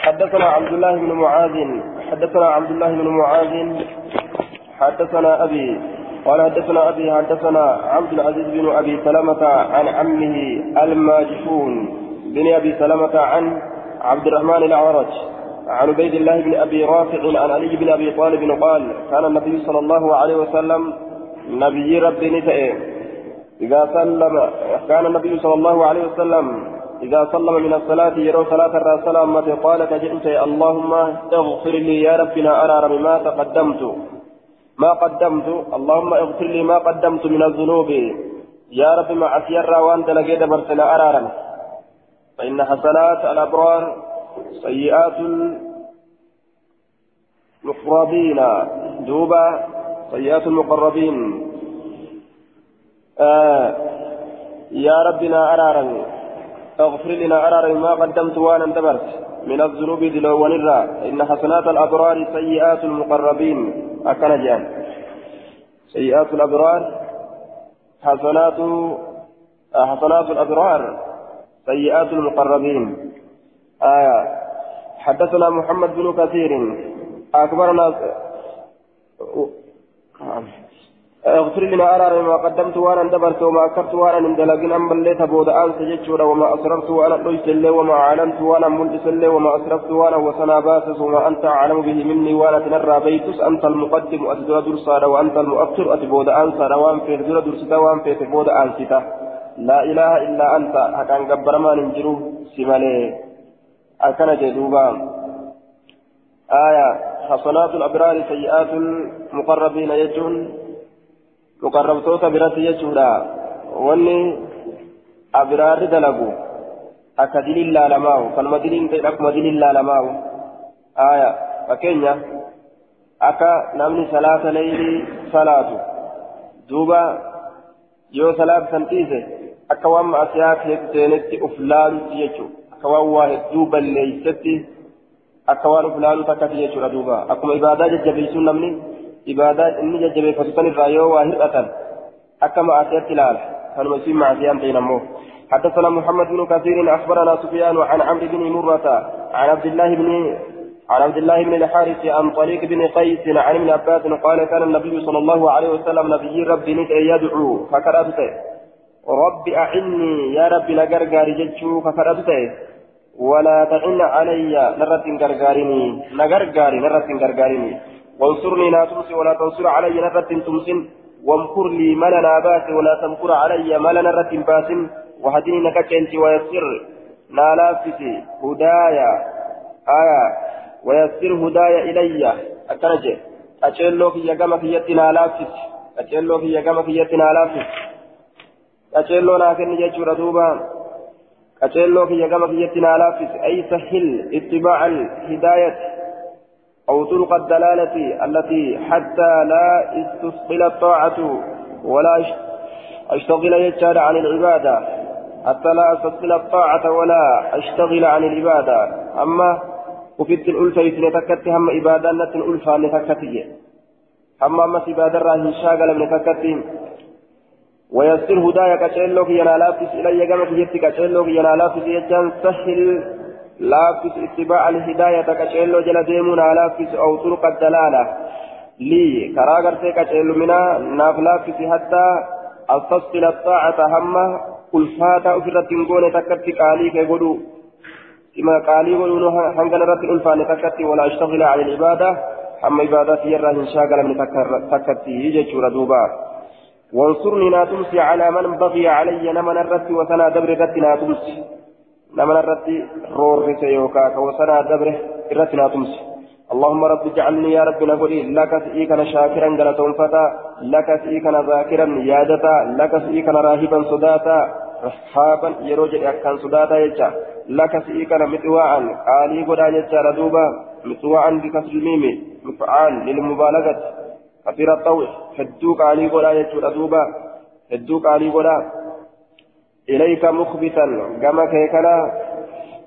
حدثنا عبد الله بن معاذ حدثنا عبد الله بن معاذ حدثنا أبي قال حدثنا أبي حدثنا عبد العزيز بن أبي سلمة عن عمه الماجشون بن أبي سلمة عن عبد الرحمن الأعرج عن عبيد الله بن أبي رافع عن علي بن أبي طالب قال كان النبي صلى الله عليه وسلم نبي ربي نتئ إذا سلم كان النبي صلى الله عليه وسلم إذا سلم من الصلاة يرى صلاة الرسول قال كجئت اللهم اغفر لي يا ربنا أرى ما تقدمت. ما قدمت؟ اللهم اغفر لي ما قدمت من الذنوب. يا رب ما أسير وأنت لقيت برسنا أرارا. فإن حسنات الأبرار سيئات المقربين. دوبا سيئات المقربين. آه يا ربنا أرارا. اغفر لنا أرارا ما قدمت وأنا انتبرت. من الذنوب دلو ونرى إن حسنات الأبرار سيئات المقربين. أكن جان. سيئات الأبرار. حسنات حسنات الأبرار. سيئات المقربين. آية. حدثنا محمد بن كثير. أكبرنا. اغفر لنا أرى ما قدمت وأنا اندبرت وما أكرت وأنا اندلقن. أم بليت بود أنس جتشورا وما أسررت وأنا ليس اللي وما أعلنت وأنا ملتس اللي وما أسرفت وأنا وسنا باسس وما أنت أعلم به مني. وأنا تنرى بيتس. أنت المقدم أتدر درسا وأنت المؤخر. أتبود أنسا وأن في در درستا وأن في تبود أنستا لا إله إلا أنت. أكان قبر ما ننجرو. سمالي أكن جدوبا. آية. حسنات الأبرار سيئات المقربين يجون. Wanni abiraarri dalagu akka diliin laalamaawu kanuma diliin ta'e akkuma diliin laalamaawu aya fakkeenya akka namni salaata leylii salaatu duuba yoo salaata san dhiise akka waan ma'asiyaa keessa seenetti uf laalutti jechuudha akka waan waa hedduu balleeysetti akka waan uf laalu takkati jechuudha duuba akkuma ibaadaa jajjabeessuun namni عبادات إني ججبه فتسن الرأيو واهرة أكما أتيت لال كانوا مسيم معسيان بينمو حدثنا محمد بن كثير أخبرنا سفيان عن عمرو بن مرة عن عبد الله بن عن عبد الله بن الحارث عن طريق بن قيس عن ابن عباس قال كان النبي صلى الله عليه وسلم نبي ربي يدعو فكرته رب أعني يا رب لقرقار ججو فكرته ولا تعن علي نرة قرقارني نقرقاري نرة قرقارني وانصرني لا تمسي ولا تنصر علي نرة تمسن وامكر لي ملا نابات ولا تمكر علي ملا نرة باس وهدني نككنت ويسر نالافتي هدايا آية ويسر هدايا إلي. أكرج أجلو في يقام في يتنا لافتي أجلو في يقام في يتنا لافتي أجلو لكن يجور دوبا أجلو في يقام في يتنا لافتي أي سهل اتباع الهداية. أو طرق الدلالة التي حتى لا استثقل الطاعة ولا أشتغل يجعل عن العبادة حتى لا أستثقل الطاعة ولا أشتغل عن العبادة. أما وفيت الألفة نتكت هم إبادة نت الألفة نتكت أما أما إبادة راهن شاغل من ويسر هدايا كشيلوك ينالافس إلي كما كيتي كشيلوك ينالافس يجان سهل لافس اتباع الهداية كشيلو جل ديمونا لافس أو طرق الدلالة لي كراغر كشيلو منا ناف لافس حتى أستصل الطاعة همة ألفاتا أفرت تنقون تكتي قالي كيقولوا كما قالي يقولون هنقل رت الألفان تكتي ولا أشتغل على العبادة أما عبادتي يرى إن شاغل من تكتي يجي دوبا وانصرني لا تمسي على من بغي علي نمن الرت وثنا دبر الرت لا نمن الرت رورس يوكا كوسنا دبره الرت لا تمسي اللهم رب اجعلني يا رب نقولي لك سئيكنا شاكرا غلطون فتا لك سئيكنا ذاكرا يادتا لك سئيكنا راهبا صداتا رحابا يروج أكان صداتا يجا لك سئيكنا متواعا قالي قدا يجا ردوبا متواعا بكسر الميم مفعال للمبالغة كثير الطوع هدوك قالي قدا يجا ردوبا هدوك قالي قدا إليك مخبتا. كما كيكنا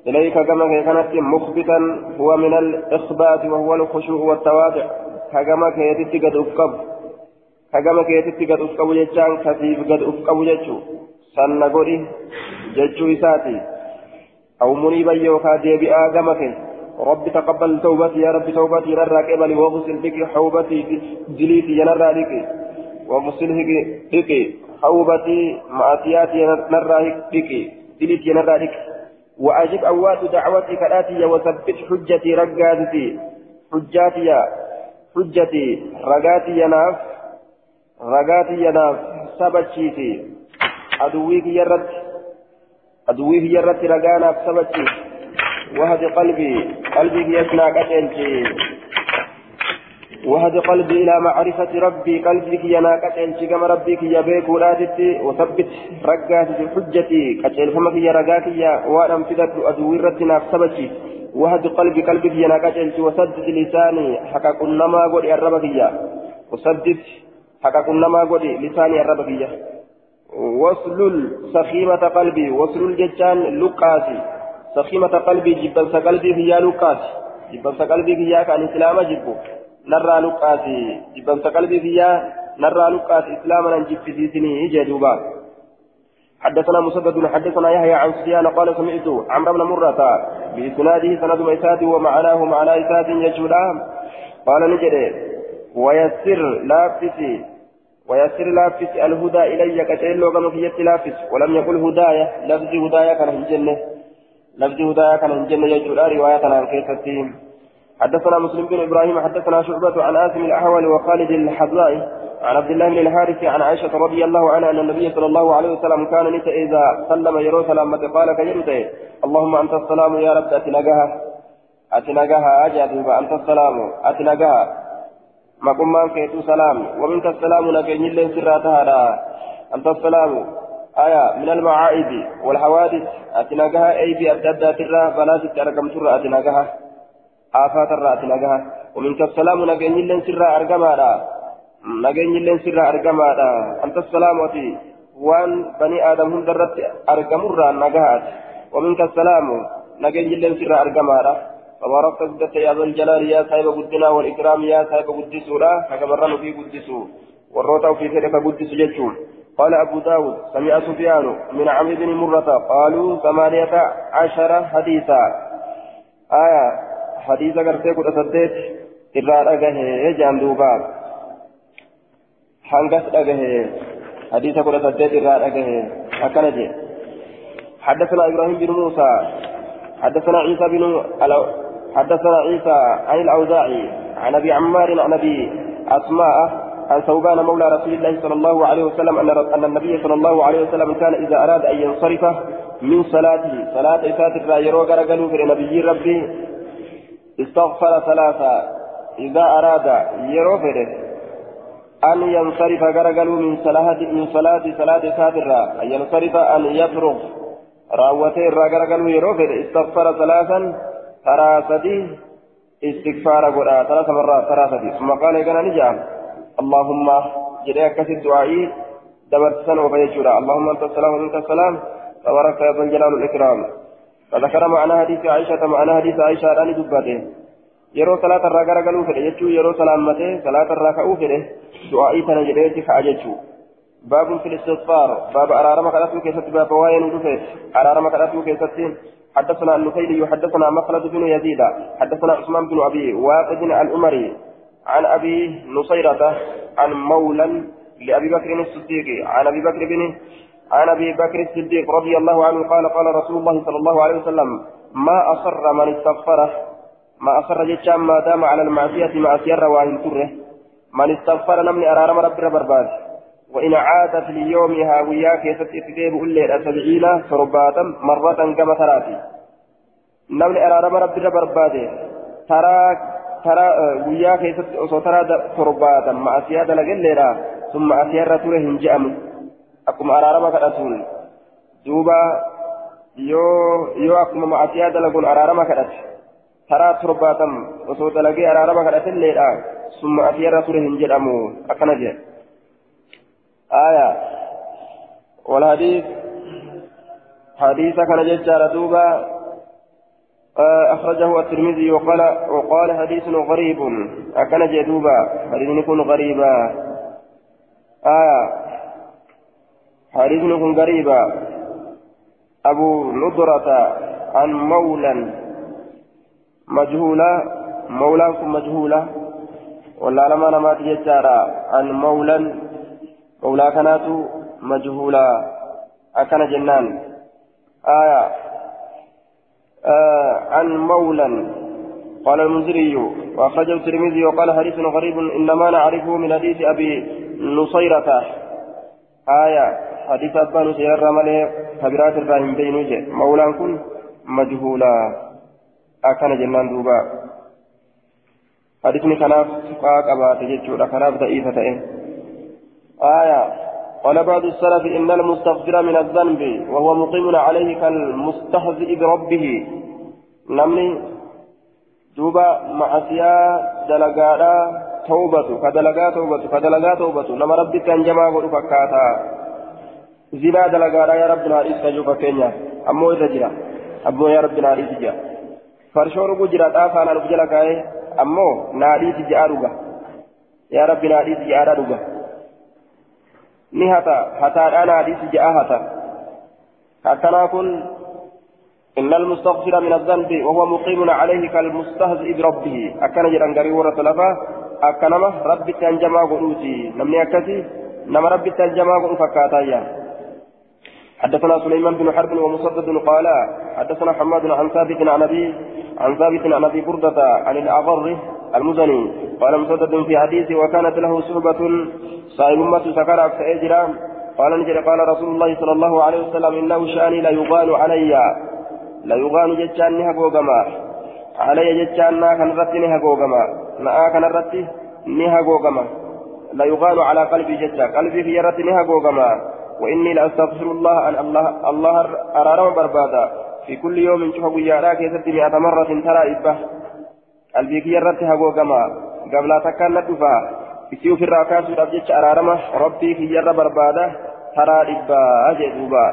إليك كما كانت مخبتا هو من الإخبات وهو الخشوع والتواضع. كما كيتت قد أفقب. كما كيتت قد أفقب جتان كثيف قد أفقب جتشو. سنة قولي جتشو إساتي. أو منيبا يوكا ديبئا كما كي. رب تقبل توبتي يا رب توبتي نرى قبلي وغسل بك حوبتي جليتي نرى لك. وغسل بك. حوبتي مأتياتي نرى بك جليتي نرى لك وأجب أوات دعوتي كراتي وثبت حجتي رقاتي حجاتي حجتي رقاتي يناف رقاتي يناف سبتشيتي أدويك يرد أدويك يرد رقانا سبتشيتي وهد قلبي قلبي يسنى قتلتي وهد قلبي إلى معرفة ربي. قلبك ينا قتلتي كما ربك يا بيك ولادتي. وثبت رقاتي حجتي قتل فمك يا رقاتي وأنا امتدت أدوي رتنا سبتي. وهد قلبي قلبك ينا قتلتي وسدد لساني حكا كنما قولي الربك وسدد حكا كنما قولي لساني الربك وصل سخيمة قلبي. وصل الججان لقاسي سخيمة قلبي جبا قلبي في لوكات جبا قلبي في كان إسلام جبو. نرى لوكات جبا قلبي في نرى لوكات إسلاما نجيب في سنين جدوبا حدثنا مسدد حدثنا يحيى عن سفيان قال سمعت عمرو بن مرة بإسناده سند ميساد ومعناه معنى إساد يجولا قال نجري ويسر لافسي ويسر لافس الهدى إلي كتير لو كما في لافس ولم يقل هدايا لفظ هدايا كان في الجنة لفظ هدايا كان الجنة يجعل رواية عن كيستهم حدثنا مسلم بن إبراهيم حدثنا شعبة عن آسم الأحول وخالد الحذائي عن عبد الله بن الحارث عن عائشة رضي الله عنها أن النبي صلى الله عليه وسلم كان نسى إذا سلم يرو سلامة قال كيرته اللهم أنت السلام يا رب أتنقها أتنقها أجد أنت السلام أتنقها ما قم كيتو سلام ومنك السلام نجني لين سراتها أنت السلام آية من المعائب والحوادث أتناقها أي بأبدادها ترى بلاتك أرقم ترى أتناقها. آفات الرا أتناقها ومن كالسلام نقين لن سرى أرقما نقين لن سرى أرقما أنت السلام وتي وان بني آدم هم درت أرقمرا نقهات ومن كالسلام نقين لن سرى أرقما تبارك قدت يا ذا الجلال يا صاحب قدنا والإكرام يا صاحب قدسورا كما في قدسو والروتا في ذلك قدس جتشون قال أبو داود سمع سفيان من عمرو بن مرة قالوا ثمانية عشر حديثا آية حديثا قرتي قد أسدت إرى أجه جام دوبا حنقس أجه حديثا قد أسدت إرى أجه أكنجي حدثنا إبراهيم بن موسى حدثنا عيسى بن حدثنا عيسى عن الأوزاعي عن أبي عمار عن أبي أسماء عن ثوبان مولى رسول الله صلى الله عليه وسلم أن أن النبي صلى الله عليه وسلم كان إذا أراد أن ينصرف من صلاته صلاة إسات الرايرو قالوا في نبي ربي استغفر ثلاثة. إذا أراد يروفر أن ينصرف قالوا من صلاة من صلاة صلاة إسات أن ينصرف أن يفرغ راوته قالوا يروفر استغفر ثلاثا سدي استغفار قرآن. ثلاث مرات سدي. ثم قال إذا نجام اللهم جري كسر دعائي دبرت سنة وبيجورا. اللهم أنت السلام ومنك السلام. تبارك يا ذا الجلال والإكرام. فذكر معنى حديث عائشة معنى حديث عائشة أن دبته fedhe jechuun yeroo salaammatee salaata irraa ka'uu fedhe du'aa'ii tana jedheeti ka'a jechuu baabun fil istisfaar baaba araarama kadhatuu keessatti baaba waa'ee nu dhufeet araarama kadhatuu keessatti حدثنا النفيلي حدثنا مخلد بن يزيد حدثنا عثمان بن ابي واقد الامري عن أبي نصيرة عن مولى لأبي بكر الصديق عن أبي بكر بن عن أبي بكر الصديق رضي الله عنه قال قال رسول الله صلى الله عليه وسلم ما أصر من استغفره؟ ما أصر جتشام ما دام على المعصية مع سير وإن تره. من استغفر نمني أرارم رب برباد. وإن عاد في اليوم هاوياك يستئتديب إلا سبعين فرباتا مرة كما ثلاثي نمني أرارم رب برباد. ترى keessatti osoo taraa torbaatan ma'asiyaa dalagalleedha sun ma'asiyaa irra ture hin je'amu akkuma araarama kadhatuun duuba yoo yoo akkuma ma'asiyaa dalaguun araarama kadhate taraa torbaatan osoo dalagee araarama kadhatelleedha sun ma'asiyaa irra ture hin jedhamu akkana jedhe آية والحديث حديث كان ججار دوبا أخرجه الترمذي وقال وقال حديث غريب أكن جدوبا حديث يكون غريبا آية حديث يكون غريبا أبو نضرة عن مولى مجهولا مولاكم مجهولا ولا لما نمات يجارا عن مولا مولا كانت مجهولا أكن جنان آية آه عن مولا قال المنذري وأخرجه الترمذي وقال حديث غريب إنما نعرفه من حديث أبي نصيرة آية حديث أبا نصيرة ملي كبيرات الراهن بينوجه مولان كن مجهولا. أكن جنان دوبا. حديثني كناف سقاق أبا تججو كناف ضعيفة آية. قال بعض السلف إن المستغفر من الذنب وهو مقيم عليه كالمستهزئ بربه. نمني. دوبا معصية دلقادا توبة. كدلقا توبة. كدلقا توبة. نما ربي كان جمع قول فكاتا زنا دلقادا يا ربنا رئيس كجو فكينيا. أمو إذا جرا. أمو يا ربنا رئيس جا فرشو ربو جرا. تافانا ربجلا كاي. أمو ناريس جا أروغا. يا ربنا رئيس جا أروغا. نهتا. حتى أنا رئيس جا أهتا. حتى كن إن المستغفر من الذنب وهو مقيم عليه كالمستهزئ بربه. أكن جران غري ورة لفا. أكنما ربي تنجما قلوتي نمني أكسي. نما ربي تنجما قلو فكاتايا حدثنا سليمان بن حرب ومسدد قال حدثنا حماد عن ثابت عن أبي عن ثابت عن أبي بردة عن الأغر المزني. قال مسدد في حديثه وكانت له صحبة صاحب أمة سكر فأجرا قال نجري قال رسول الله صلى الله عليه وسلم إنه شأني لا يغال علي. لا يغان جتان نها غوغما علي جتان نا كان رتي نها غوغما نا كان رتي نها غوغما لا يغان على قلبي جتا قلبي في رتي نها غوغما وإني لأستغفر الله أن الله الله أرارم بربادا. في كل يوم شوف وياراك يسد مئة مرة ترى إبه. قلبي في رتي غوغما قبل تكان ندفا isiu firraa kaasuudhaaf jecha araarama rabbii kiyyarra barbaada taraa dhibbaa jee duuba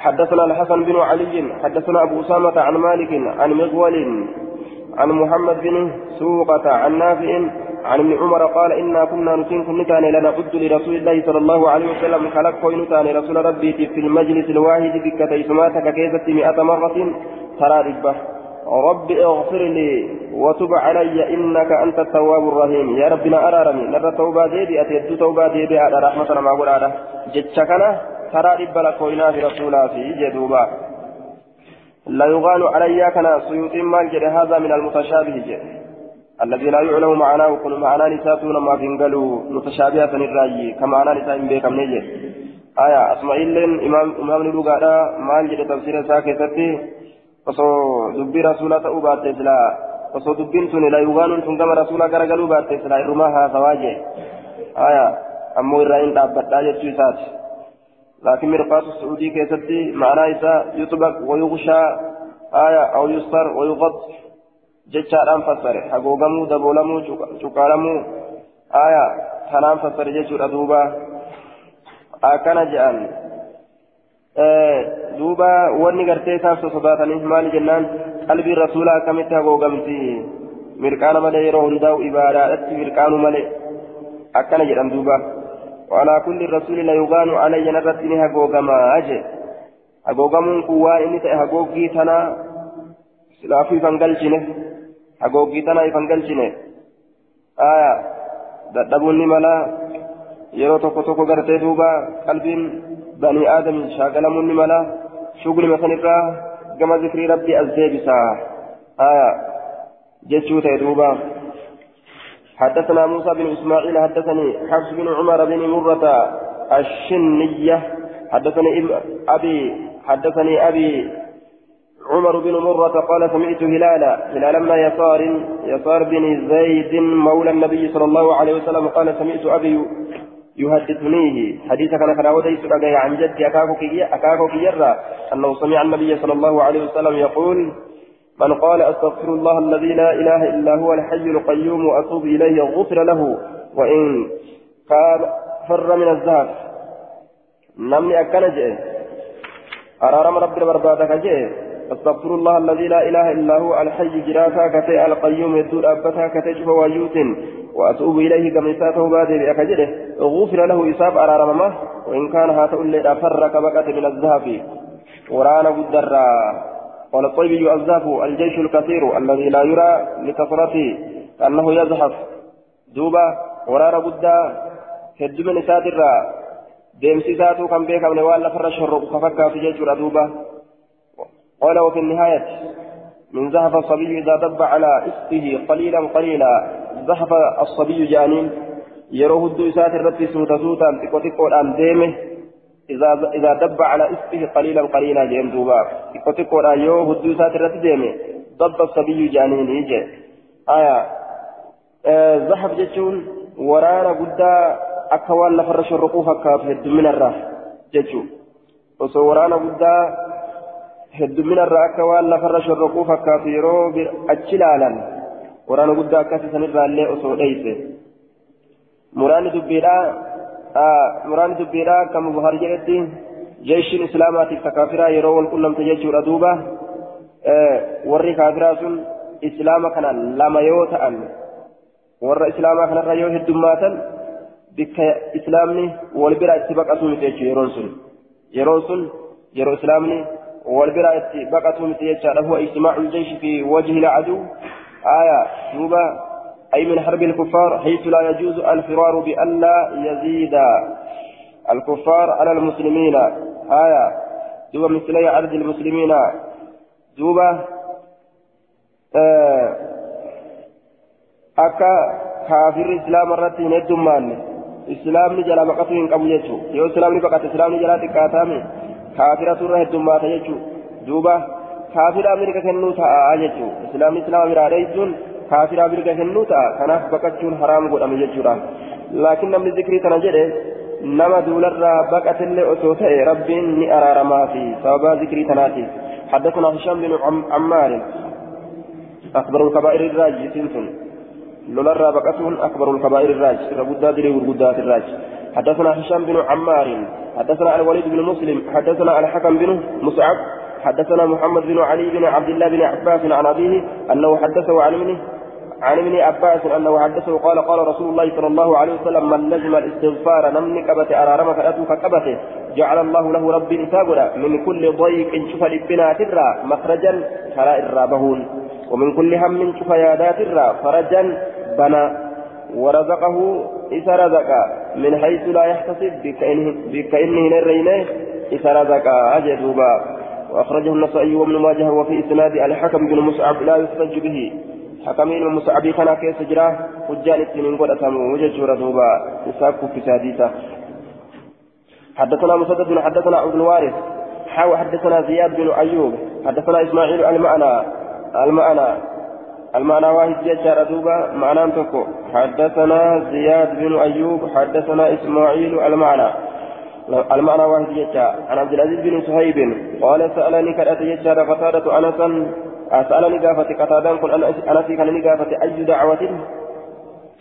حدثنا الحسن بن علي. حدثنا أبو أسامة عن مالك عن مغول عن محمد بن سوقة عن نافع عن ابن عمر قال إنا كنا نسين كنتان لنعد لرسول الله صلى الله عليه وسلم خلق كوينتان رسول ربي في المجلس الواحد بك تيسماتك كيزة مئة مرة ترى ربه. رب اغفر لي وتب علي إنك أنت التواب الرحيم. يا ربنا أرارني. نرى توبة ديبي أتيت توبة ديبي على رحمة ما هذا جتشكنا ترى رب لكوينا في رسولا في جدوبا لا يغال علي كان سيوط مال هذا من المتشابه جد الذي لا يعلم معناه كل معنى نساتون ما فينقلوا متشابهة الرأي كمعنى نساء بكم نجد آية أسماعيل إمام إمام نلوغا مال جد تفسير ساكتتي osoo dubbii rasuulaa ta'uu baatte silaa osoo dubbiin sun la yugaanuun sun gama rasuulaa garagaluu baatte silaa irrumaa haasawaa jee aya ammoo irraa hin dhaabbadhaa jechuu isaati laakiin mirqaatu su'uudii keessatti ma'anaa isaa yuxbaq wayuqshaa aya aw yustar wayuqad jechaadhaan fassare hagoogamuu daboolamuu cuqaalamuu aya tanaan fassare jechuudha duuba akkana je'an duuba wanni gartee isaaf sosodaataniif maali jennaan qalbii rasuulaa akkamitti hagoogamti mirqaana malee yeroo hundaa'u ibaadaadhatti mirqaanu malee akkana jedhan duuba وعلى كل رسول لا يغان علي نرتني هغوغما أجي هغوغمون كوا إني تأي هغوغي تنا سلافي فنقلشنه هغوغي تنا فنقلشنه آية dadhabuun mala yeroo tokko tokko gartee duuba qalbiin bani aadam shaagalamuun ni mala shugli masan irraa gama zikrii rabbii as deebisaa aya jechuu ta'e duuba حدثنا موسى بن اسماعيل حدثني حفص بن عمر بن مرة الشنية حدثني ابي حدثني ابي عمر بن مرة قال سمعت هلالا هلال بن يسار يسار بن زيد مولى النبي صلى الله عليه وسلم قال سمعت أبي يحدثنيه. حديث كان كان وديس عن جدي أكاكو كيرا أنه سمع النبي صلى الله عليه وسلم يقول من قال أستغفر الله الذي لا إله إلا هو الحي القيوم وأتوب إليه غفر له وإن كان فر من الذهب. نمني أكن جئ أرارم رب بربادك جئ أستغفر الله الذي لا إله إلا هو الحي جرافا كتي القيوم يدور أبتا كتي شفا ويوت وأتوب إليه كما إساته بادي بأكجره غفر له إساب أرارمه وإن كان هاتو اللي أفرك بقت من الذهب. ورانا قدر قال الطيبي الزهف الجيش الكثير الذي لا يرى لكثرته كأنه يزحف. دوبا ورانا بدا هد من ساتر ديمسي ساتو كان بيكا من ولا فرش الرب ففكا في جيش دوبا قال وفي النهاية من زهف الصبي إذا دب على إسته قليلا قليلا زهف الصبي جانين يروه الدو ساتر رتي سوتا سوتا تكو تكو الآن ديمه إذا إذا دب على إسته قليلا قليلا جيم دوبا تكو تكو الآن يروه الدو ساتر رتي ديمه ضب الصبي جانين يجي آية آه زحف جتشون ورانا قدا أكوان لفرش الرقوف كافد من الراح جتشون وصو ورانا قدا lafarra shorroquu fakkaatu yeroo achi laalan waraana guddaa akkasii sanirraa illee osoo dheeyse muraanni dubbiidhaa muraanni dubbiidhaa akka buhari jedhetti jeeshiin islaamaatiif ta kaafiraa yeroo wal qunnamte jechuudha duuba warri kaafiraa sun islaama kana lama yoo ta'an warra islaamaa kanarra yoo heddummaatan bikka islaamni wal bira itti baqatu miti jechuu yeroon sun yeroon sun yeroo islaamni والبراءة بقته متيجة هو اجتماع الجيش في وجه العدو. آية دوبا أي من حرب الكفار حيث لا يجوز الفرار بأن لا يزيد الكفار على المسلمين. آية دوبا مثلي عدد المسلمين. دوبا آه أكا كافر إسلام الرتي ندمان إسلام جلا بقته إن قبل يجو. يو إسلام بقت إسلام جلا تكاتامي. Kaafiratu irra heddummaata jechuudha duuba kaafira mirga kennuu ta'a jechuudha islaamni islaama biraa dheessuun kaafira mirga kennuu ta'a kanaaf baqachuun haraam godhame jechuudha laakiin namni zikrii kana jedhe nama duularraa baqatellee osoo ta'e rabbiin ni araaramaa fi sababa zikrii tanaatiif حدثنا هشام بن عمار أكبر الكبائر الراج سنتم لولا بقتهم أكبر الكبائر الراج ربدا دري وربدا الراج حدثنا هشام بن عمار حدثنا الوليد بن مسلم حدثنا الحكم بن مصعب حدثنا محمد بن علي بن عبد الله بن عباس عن أبيه أنه حدثه عن ابنه عن ابن عباس أنه حدثه قال قال رسول الله صلى الله عليه وسلم من لزم الاستغفار نمن كبت أرارم فأتوا ككبته جعل الله له ربي إسابنا من كل ضيق شف لبنا ترى مخرجا خرائر رابهون ومن كل هم شف يادات فرجا بنا ورزقه إذا رزق من حيث لا يحتسب بكأنه نرينه إذا رزق أجدوبا وأخرجه النسائي وابن ماجه وفي إسناد الحكم بن مصعب لا يحتج به. حكمين المصعب كان كيس جراه حجان السنين قد أتموا وججور دوبا. يساكوا في سادسة حدثنا مسدد حدثنا عبد الوارث. حاو حدثنا زياد بن أيوب. حدثنا إسماعيل المعنى المعنى. المعنى واحد جاء دوبا. معنى تكو حدثنا زياد بن أيوب حدثنا إسماعيل المعنى. المعنى واحد جاء عن عبد العزيز بن صهيب قال سألني كرأت جاء قتادة أنسا. سألني قافة قتادة قل أنا في كان قافة أي دعوة؟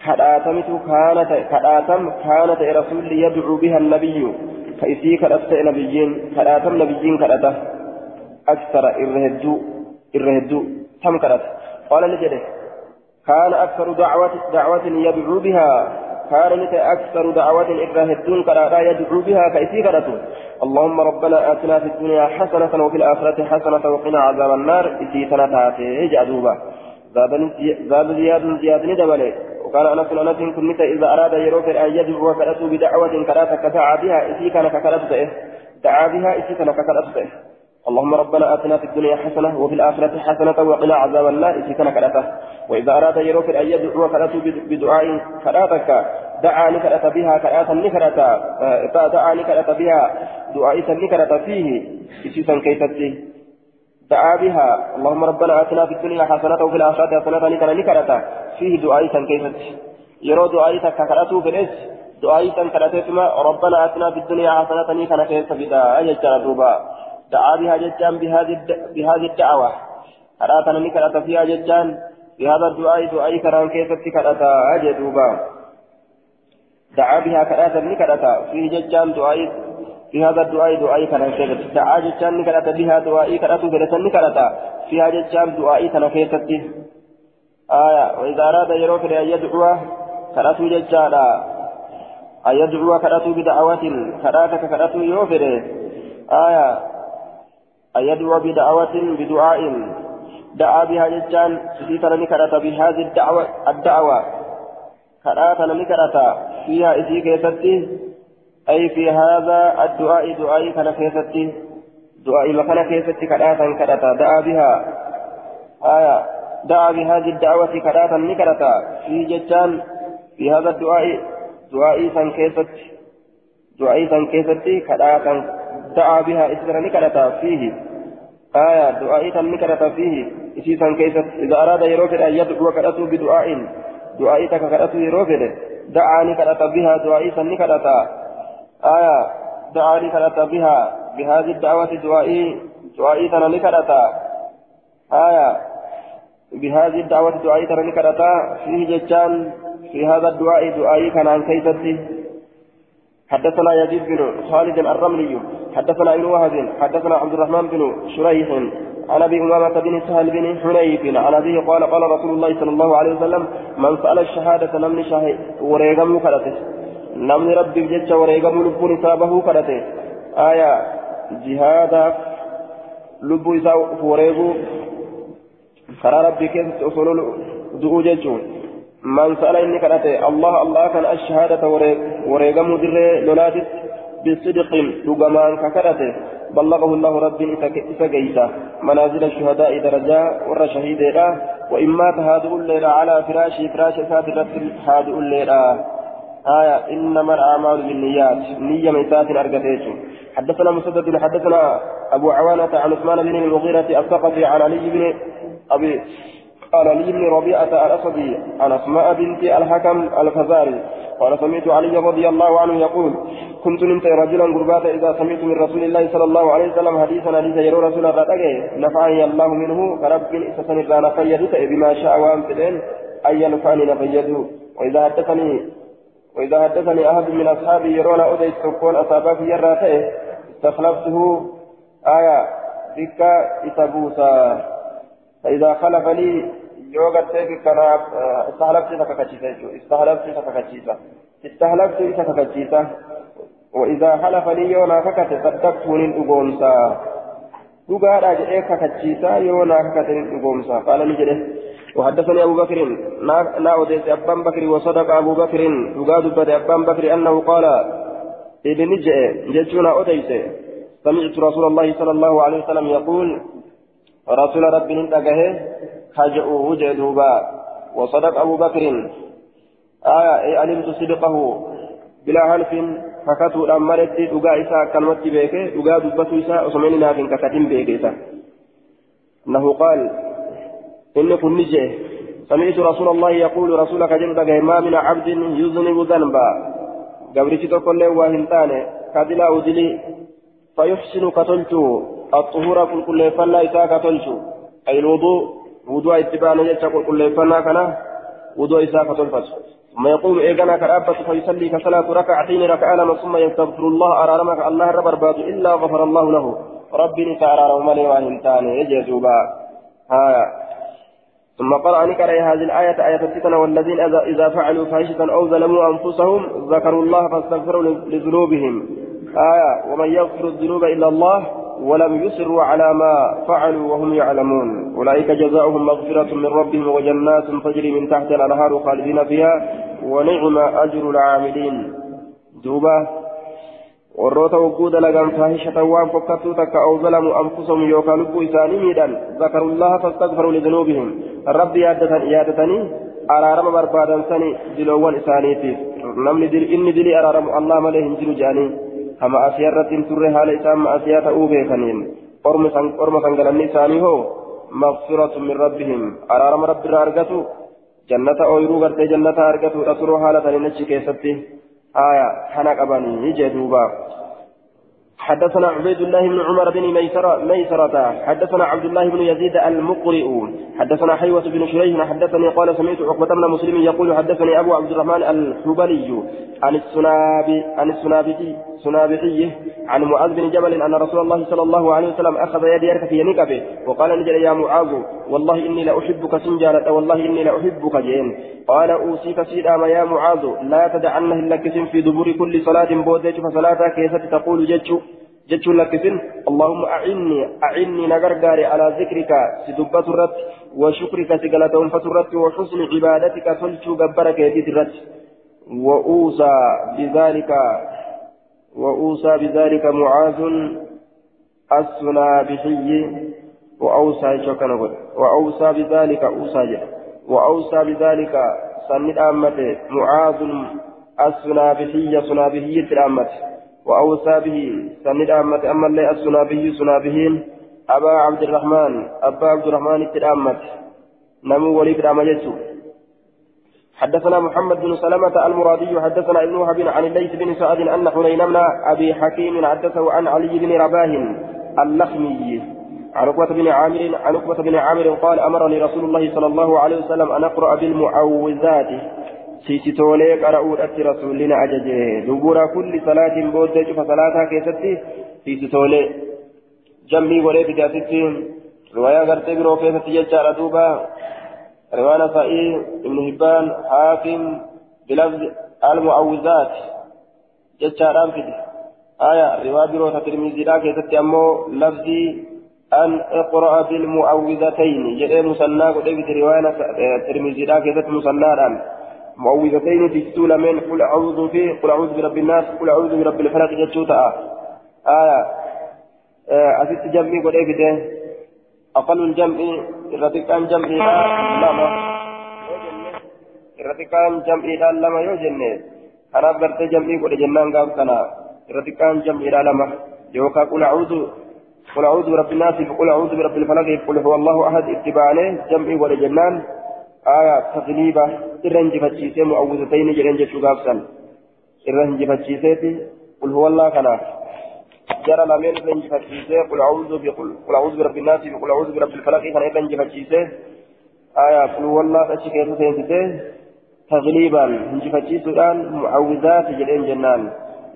كراتمت كانت كراتم كانت رسول يدعو بها النبي. فإسي كرأت نبيين كراتم نبيين كرأته. أكثر إرهدو إرهدو. تم كرأت قال نجده كان أكثر دعوة دعوة يدعو بها كان أكثر دعوة إبراهيم كرادا يدعو بها كرتو اللهم ربنا آتنا في الدنيا حسنة وفي الآخرة حسنة وقنا عذاب النار إسي تنتاتي جعدوبا زاد زياد زياد ندبلي وقال أنس أنس كنت إذا أراد يروك أن يدعو كرتو بدعوة كراتا كدعا بها إسي كان ككرتو دعا بها إسي كان ككرتو اللهم ربنا آتنا في الدنيا حسنة وفي الآخرة حسنة وقنا عذاب النار. إذا كان كرته وإذا أراد يروك أن يدعو كرته بدعاء كراتك دعا نكرت بها كراتا نكرت دعا نكرت بها دعاء نكرت فيه. إسيسا كيفتي دعا بها. اللهم ربنا آتنا في الدنيا حسنة وفي الآخرة حسنة نكرت فيه دعاء كيفتي يرو دعاء كرته في دعاء كرتتما ربنا آتنا في الدنيا حسنة نكرت كيفتي أجل دوبا. دعا بها ججان بهذه بهذه الدعوة. أراتنا نكرت فيها ججان بهذا الدعاء دعاء كران كيف تكرت أجدوبا. دعا بها كرات نكرت فيه ججان دعاء بهذا الدعاء دعاء كران كيف دعا ججان نكرت بها دعاء كرات كرت نكرت فيها ججان دعاء كران كيف آية وإذا أراد يروك أن يدعو كرات ججان أن يدعو كرات بدعوة كراتك كرات يوفر. آية أن يدعو بدعوة بدعاء. دعا بها جتان سيتنا نكرة بهذه الدعوة. الدعوة كراتنا نكرة فيها إسي كيستي. أي في هذا الدعاء دعاء كان كيستي. دعاء مكان كيستي كراتا كراتا دعا بها. آية. دعا بهذه الدعوة كراتا نكرة في جتان في هذا الدعاء دعاء سان كيستي. دعاء سان كيستي كراتا دعا بها إسرا نكرة فيه آية دعاء سان نكرة فيه إسيسا كيست إذا أراد يروفر أن يدعو كرته بدعاء دعاء تكرته يروفر دعاني كرت بها دعاء سن كرت آية دعاني كرت بها بهذه الدعوة دعائي سن كرت آية بهذه الدعوة دعائي سن كرت فيه جتان في هذا الدعاء دعائي كان عن كيستي حدثنا يزيد بن خالد الرملي حدثنا ابن وهب حدثنا عبد الرحمن بن شريح عن أبي أمامة بن سهل بن حنيف عن أبيه قال قال رسول الله صلى الله عليه وسلم من سأل الشهادة نمني شاهد وريغم كرته نمني ربي بجد وريغم لبون سابه كرته آية جهادا لبو إسا وريغو. كرا ربي كيف أصول دعو جيجون من سأل إني كرته الله الله كان الشهادة وريغم در لولاتت بصدق لقمان ككرته بلغه الله رب إسا منازل الشهداء درجة ور شهيدا وإن مات هادئ الليلة على فراش فراش ساترة هادئ الليلة آية إنما الأعمال بالنيات نية من سات أرقتيش حدثنا مسدد حدثنا أبو عوانة عن عثمان بن المغيرة الثقفي عن علي بن أبي قال علي بن ربيعة الأسدي عن أسماء بنت الحكم الفزاري قال سمعت علي رضي الله عنه يقول كنت نمت رجلا قربات إذا سمعت من رسول الله صلى الله عليه وسلم حديثا حديث يرو رسول الله نفعني الله منه كرب إسسن إذا نفيدت بما شاء وأن فدين أي نفعني نفيده وإذا حدثني وإذا حدثني أحد من أصحابي يرون أوديت تكون أصابك يراته استخلفته آية بك إتبوسا فإذا خلف لي يوغا تيكي كان استهلفت تككتشيسا استهلفت تككتشيسا استهلفت تككتشيسا وإذا حلف لي يونا ككت صدقته للأقومسا dhugaadha jedhee kakachiisaa yoo naa kakate ni dhugoomsa qaala ni jedhe. وحدثني أبو بكر لا أوديس أبان بكر وصدق أبو بكر دقاد بد أبان بكر أنه قال ابن جئ جتشونا أوديس سمعت رسول الله صلى الله عليه وسلم يقول رسول ربي نتقه خجأوه جدوبا وصدق أبو بكر. آية أي علمت صدقه. بلا حلف فكتو الأمرت دقا إساء كلمت بيك دقا دبتو إساء أسمين لكن ككتم بيك إساء أنه قال إن كن نجي. سمعت رسول الله يقول رسولك جلدك ما من عبد يذنب ذنبا. قبرتي تقول له وهنتان كدلا أدلي فيحسن قتلته الطهور كل كل فلا إساء قتلته أي الوضوء. وضوء اتباع نجد كل فلا كنا وضوء إساء قتلته ثم يقوم إيقنا كأبة فيصلي كصلاة ركعتين ركعان ثم يستغفر الله أرارمك الله رب أرباد إلا غفر الله له ربي نتعرى مالي وهنتان يجزوبا ها ثم قرأ نكر هذه الآية آية الفتنة والذين إذا فعلوا فاحشة أو ظلموا أنفسهم ذكروا الله فاستغفروا لذنوبهم آية ومن يغفر الذنوب إلا الله ولم يصروا على ما فعلوا وهم يعلمون أولئك جزاؤهم مغفرة من ربهم وجنات تجري من تحت الأنهار خالدين فيها ونعم أجر العاملين دوبا warroota wagguu dalagan faahishatan waan fokkattuu takka aw zalamu anfusahum yookaan lubbuu isaanii miidhan zakarullaha fastagfaru lidunuubihim rabbi yaadatanii araarama barbaadan sani diloowwan isaaniitiif namni inni dilii araaramu allah malee hin jiru jedhanii kama asiyaa irratti hin turre haala isaan ma'asiyaa ta'uu beekaniin orma kan galanni isaanii hoo? مغفرة من ربهم أرارم رب الرارقة جنة أويرو غرتي جنة أرقة أسرو حالة لنشي كيستي آية حنك أباني يجي دوبا حدثنا عبيد الله بن عمر بن ميسرة, ميسرة حدثنا عبد الله بن يزيد المقرئ حدثنا حيوة بن شريح حدثني قال سمعت عقبة بن مسلم يقول حدثني أبو عبد الرحمن الحبلي عن السنابي عن السنابي سنابحي عن معاذ بن جبل أن رسول الله صلى الله عليه وسلم أخذ يدي في نقبه وقال نجل يا معاذ والله إني لأحبك سنجالة والله إني لأحبك جين. قال أوصيك سيدام يا معاذ لا تدعنه لك في دبر كل صلاة بودج فصلاتك كيف تقول جتشو جتشو لكسن اللهم أعني أعني نغرغاري على ذكرك سدبة الرت وشكرك سقلة فترت وحسن عبادتك صلتو جبرك يدي الرت وأوصى بذلك وأوصى بذلك معاذ السنابحي وأوصى شكرا وأوصى بذلك أوصى وأوصى بذلك سند أمته معاذ السنابحي سنابحي الأمة وأوصى به سند أمته أما اللي السنابحي سنابحين أبا عبد الرحمن أبا عبد الرحمن الأمة نمو وليد أمجته حدثنا محمد بن سلمة المرادي حدثنا ابن وهب عن الليث بن سعد أن حنين بن أبي حكيم حدثه عن علي بن رباه اللخمي. عن عقبة بن عامر عن عقبة بن عامر قال أمرني رسول الله صلى الله عليه وسلم أن أقرأ بالمعوذات. سيسيتولي قرأوا أتي رسولنا أججه دبور كل صلاة بود شوف صلاتها كيستي سيسيتولي جمعي ولي في رواية قرتي برو كيستي يجار دوبا. رواية سعيد ابن هبان حاكم بلفظ المعوذات. يجار أنفذ آية رواية برو تترمزي لا كيستي أمو لفظي أن اقرأ بالمعوذتين. جئ مسنى قد رواية الترمذي. لا كذا مسنى. معوذتين تجتول من قل أعوذ في قل أعوذ برب الناس قل أعوذ برب الفلق جتشوتا آية أسيت جمعي قد في أقل الجمع الرتقان جمعي لما الرتقان جمعي لما يوجن أنا برت جمعي قد جنان قام كنا الرتقان جمعي لما يوكا قل أعوذ قل أعوذ برب الناس قل أعوذ برب الفلق قل هو الله أحد اتباعه جمعي ولا جنان آية تغليبة إرن جفتشيسي معوذتين جرين جتشو غافسا إرن جفتشيسي قل هو الله كنا جرى لمن إرن جفتشيسي قل أعوذ قل أعوذ برب الناس قل أعوذ برب الفلق. كان إرن جفتشيسي آية قل هو الله أشكي سينسيسي تغليبا. جفتشيسودان معوذات جرين جنان.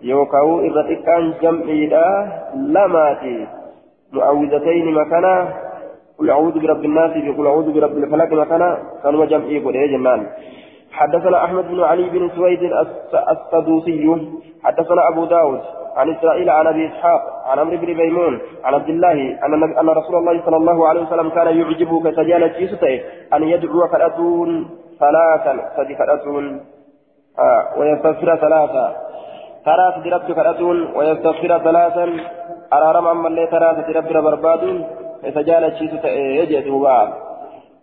يوكاو إرتقان جمعي لماتي. معوذتين مكانا. قل أعوذ برب الناس قل أعوذ برب الفلك مكانا. كانوا جمعي قل إيه جنان. حدثنا أحمد بن علي بن سويد السدوسي حدثنا أبو داود عن إسرائيل عن أبي إسحاق عن عمرو بن ميمون عن عبد الله أن أن رسول الله صلى الله عليه وسلم كان يعجبه كسجالة جيسته أن يدعو كرأتون ثلاثا صدي كرأتون آه ويستغفر ثلاثا. ثلاث رب كرأتون ويستغفر ثلاثا. أرارم أما اللي ثلاثة رب برباد فجال شيء يجد دوبا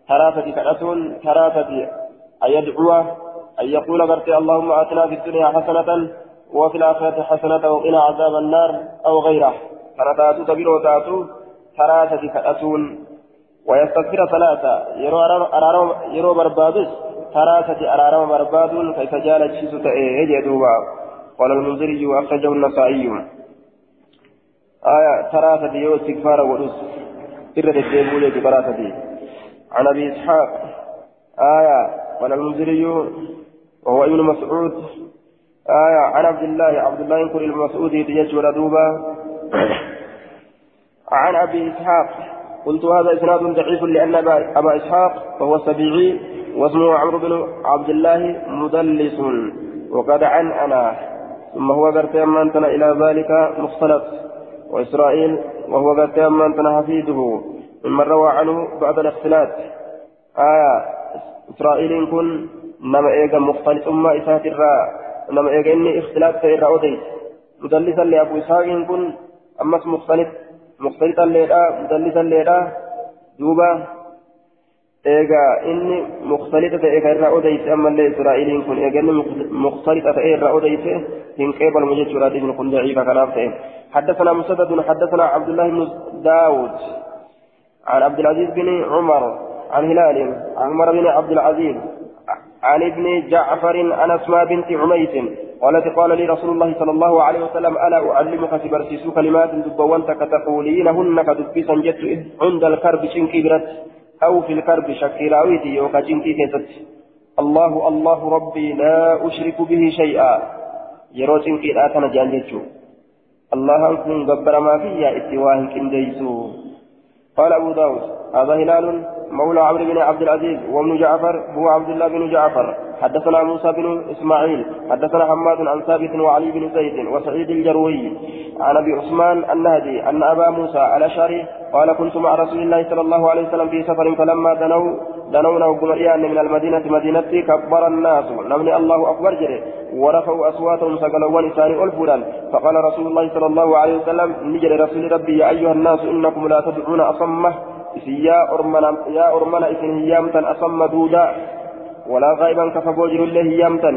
ثلاثة كأسون ثلاثة أن يدعو أن يقول برتي اللهم آتنا في الدنيا حسنة وفي الآخرة حسنة وقنا عذاب النار أو غيره. فنتاتو تبيرو تاتو ثلاثة كأسون ويستغفر ثلاثة. يرو بربادس ثلاثة أرارم برباد كيف جال شيء يجد دوبا. قال المنذري وأخرجه النسائي. آية ثلاثة يو استغفار ورس. إرد الديبول ثلاثة عن أبي إسحاق. آية وعن المنذري وهو ابن مسعود. آية عن عبد الله عبد الله ينقل المسعود تجج دوبا. عن أبي إسحاق قلت هذا إسناد ضعيف لأن أبا إسحاق وهو السبيعي واسمه عمرو بن عبد الله مدلس. وقد عن أنا ثم هو قرت أمانتنا إلى ذلك مختلف وإسرائيل وهو تم أن حفيده. ممن روى عنه بعد الاختلاط. آية إسرائيل كن نما إيجا مختلط أمة إسات الراء نما إيجا إني اختلاط فإرى أوديت مدلسا لأبو إسحاق كن أمس مختلط مختلطا ليرا مدلسا ليرا دوبا إيجا إني مختلطة إيجا إرى أوديت أما اللي إسرائيل كن إيجا إني مختلطة إيجا أوديت إن قبل مجد شراد بن كن ضعيفة كلام حدثنا مسدد حدثنا عبد الله بن داود عن عبد العزيز بن عمر عن هلال عن عمر بن عبد العزيز عن ابن جعفر عن أسماء بنت عميس قالت قال لي رسول الله صلى الله عليه وسلم ألا أعلمك تبرسيس كلمات دبوانتك تقولينهن كدبسا جت عند الكرب شنكي برت أو في الكرب شكيراويتي يوكا شنكي كيست. الله الله ربي لا أشرك به شيئا. يرو شنكي لا تنجان جتشو. الله كن غبر ما فيها اتواه كنديسو. قال أبو داود هذا هلال مولى عمرو بن عبد العزيز وابن جعفر هو عبد الله بن جعفر. حدثنا موسى بن إسماعيل. حدثنا حماد عن ثابت وعلي بن زيد وسعيد الجروي. عن أبي عثمان النهدي أن أبا موسى الأشعري قال كنت مع رسول الله صلى الله عليه وسلم في سفر فلما دنوا دنونا وقمريان من المدينة مدينة كبر الناس. نمني الله أكبر جري. ورفعوا أصواتهم سقلوا لسان ألفولا. فقال رسول الله صلى الله عليه وسلم نجري رسول ربي يا أيها الناس إنكم لا تدعون أصمه يا أرمنا يا أرمنا إذن هيامتا أصم دودا ولا غائبا كفبوجر الله هيامتا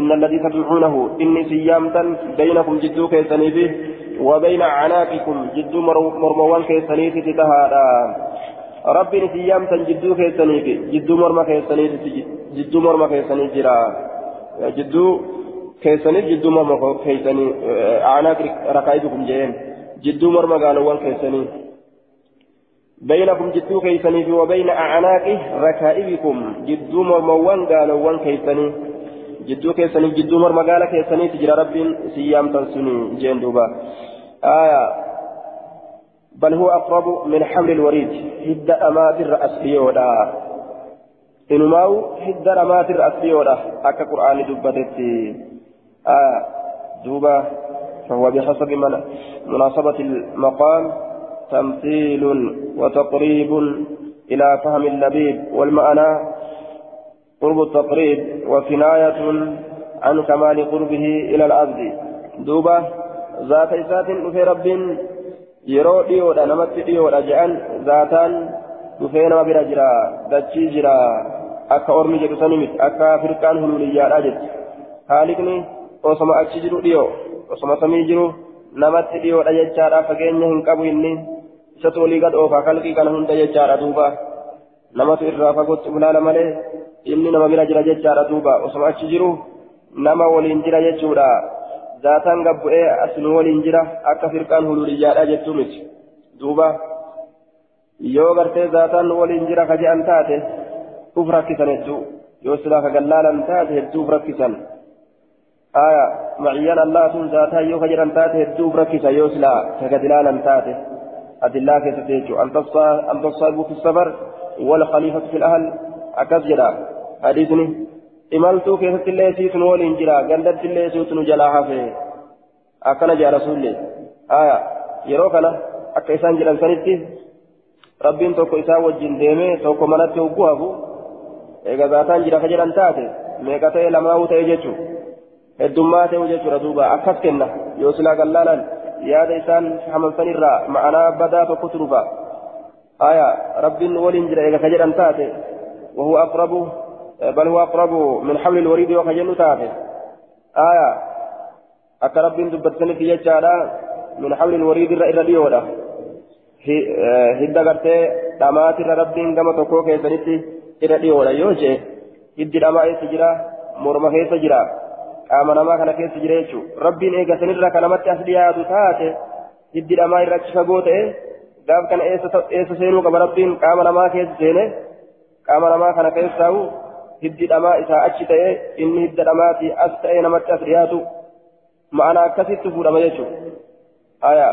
إن الذي تدعونه إني سيامتا بينكم جدو كيسني به وبين عناقكم جدو مرموان كيسني تتهادا ربي سيامتا جدو كيسني به جدو مرمى كيسني جدو مرمى كيسني جرا جدو كيسني جدو مرمى كيسني عناق رقائبكم جين جدو مرمى قالوا كيسني بينكم جدو كيسني وبين أعناق ركائبكم جدو مرموان قالوا وان كيسني. جدو كيسني جدو مرمى قال كيسني تجرى رب سيام تنسني جين دوبا. آية. بل هو أقرب من حمل الوريد هد أمات الرأس بيودا. إنماو هد أمات الرأس بيودا أكا قرآن دبتت آية. دوبا. فهو بحسب مناسبة المقام. تمثيل وتقريب إلى فهم اللبيب والمعنى قرب التقريب وكناية عن كمال قربه إلى العبد دوبة ذات إسات في رب yeroo dhiyoodha namatti dhiyoodha je'an zaataan dhufee nama bira jira dachii jira akka ormi jedhu sani miti akka firqaan hululiyyaadha jetti haaliqni osoma achi jiru dhiyoo osoma samii jiru namatti dhiyoodha jechaadha fageenya hin qabu inni isatu olii gad oofaa kalqii kana hunda jechaadha duuba namatu irraa fagootti ulaala malee inni nama bira jira jechaadha duuba osoma achi jiru nama waliin jira jechuudha zaataan gabbu'ee asinu waliin jira akka firqaan hululiyyaadha jechuu miti duuba yoo gartee zaataan waliin jira ka je'an taate uf rakkisan hedduu yoo silaa ka gallaalan taate hedduu uf rakkisan aya maciyyaan allaatun zaataa yoo ka jedhan taate hedduu uf rakkisa yoo silaa ka gadilaalan taate an tasaabu fi safar wal khaliifatu fi ahal akkas jedha hadiisni imaltuu keessatti illee siitun waliin jira gandatti illee siitun jalaa hafe akkana jaa rasuullee aya yeroo kana akka isaan jedhan sanitti rabbiin tokko isaa wajjin deemee tokko manatti hogguu hafu eega zaataan jira ka jedhan taate meeqa ta'e lamaa'uu ta'e jechuu heddummaa ta'u jechuudha duuba yoo yaada isaan hamansanirraa ma'anaa badaa tokko turufa aya rabbiin waliin jira eega ka jedhan taate وهو أقرب بل هو أقرب من حمل الوريد وخجل تافه آية أكا رب دبتني في يجارة من حمل الوريد إلى اليودا هدى قرتي دامات رب كما تكوك يسنتي إلى اليودا يوجه هدى داما يسجرا مرمى يسجرا qaama namaa kana keessa jira jechuudha rabbiin eega sanirra kanamatti as dhiyaatu taate hiddi dhamaa irra achi fagoo ta'e gaaf kana eessa seenuu qaba rabbiin qaama namaa keessa seene qaama namaa kana keessaa'u hiddi dhamaa isaa achi ta'e inni hidda dhamaati as ta'e namatti as dhiyaatu ma'ana akkasitti fuudhama jechuudha aya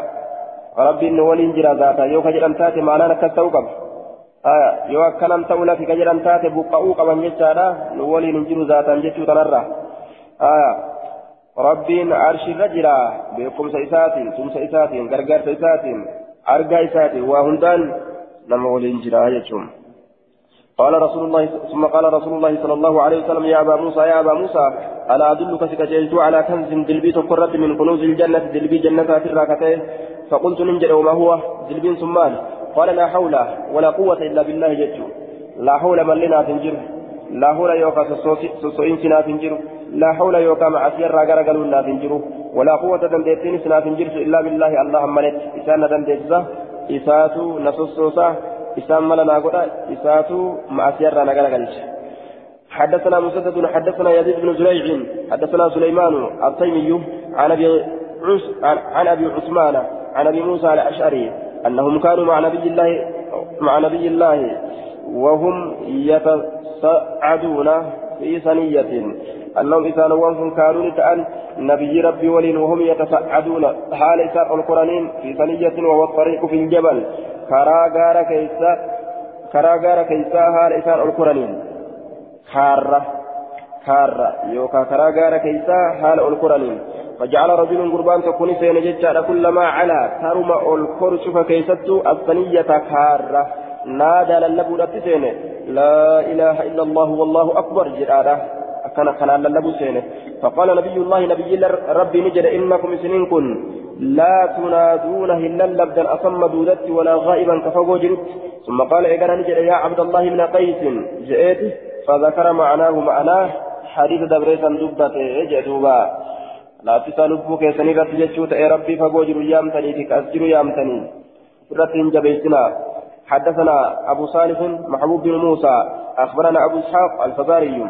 rabbiin nu waliin jira zaata yoo ka jedhan taate ma'anaan akkas ta'uu qaba aya yoo akkanan ta'u lafi ka jedhan taate buqqa'uu qaban jechaadha nu waliin hin jiru zaataan jechuu tanarraa آية ربين عرش الرجل بكم سيساتين ثم سيساتين غرغر سيساتين أرجع سيساتين وهندان لما ولين جرا يجوم قال رسول الله ثم قال رسول الله صلى الله عليه وسلم يا أبا موسى يا أبا موسى ألا أدلك سكجلت على كنز دلبي تقرت من كنوز الجنة دلبي جنة في الراكتين فقلت ننجل وما هو؟ دلبي ثمان قال لا حول ولا قوة إلا بالله جدت لا حول من لنا تنجر. لا حول يوكا سوسوين سنا تنجر. لا حول يوكا مع راغر قالوا لا تنجروا ولا قوة دندتين سنا تنجر إلا بالله اللهم ملت إسان دندتزا إساتو نصصوصا إسان ملنا قدا إساتو مع سير راغر قالش حدثنا مسدد حدثنا يزيد بن زريع حدثنا سليمان التيمي عن أبي عن أبي عثمان عن أبي موسى الأشعري أنهم كانوا مع نبي الله مع نبي الله وهم يتصعدون في ثنية. أنهم إذا نوانهم كانوا لتأن نبي ربي ولين وهم يتصعدون حال إساء القرآنين في ثنية وهو الطريق في الجبل. كرا غار كيسا isaan ol koraniin kaarra kaarra yookaan karaa gaara keessaa haala ol koraniin فجعل رجل قربان تكون سين ججال كلما علا. ترمى الكور شوف كيستو الثنية كارة. نادى للبو لا إله إلا الله والله أكبر جرارة كان كان سين فقال نبي الله نبي ربي نجد إنكم سنين كن. لا تنادون هلا لبدا أصم دودت ولا غائبا كفوق جرت ثم قال إذا نجد يا عبد الله بن قيس. جئت فذكر معناه معناه حديث دبريسا دبته جدوبا irratti jechuu ta'e rabbii fagoo jiru yaamtanii fi as jiru yaamtanii irratti hin jabeessinaa حدثنا أبو صالح محبوب بن موسى. أخبرنا أبو إسحاق الفزاري.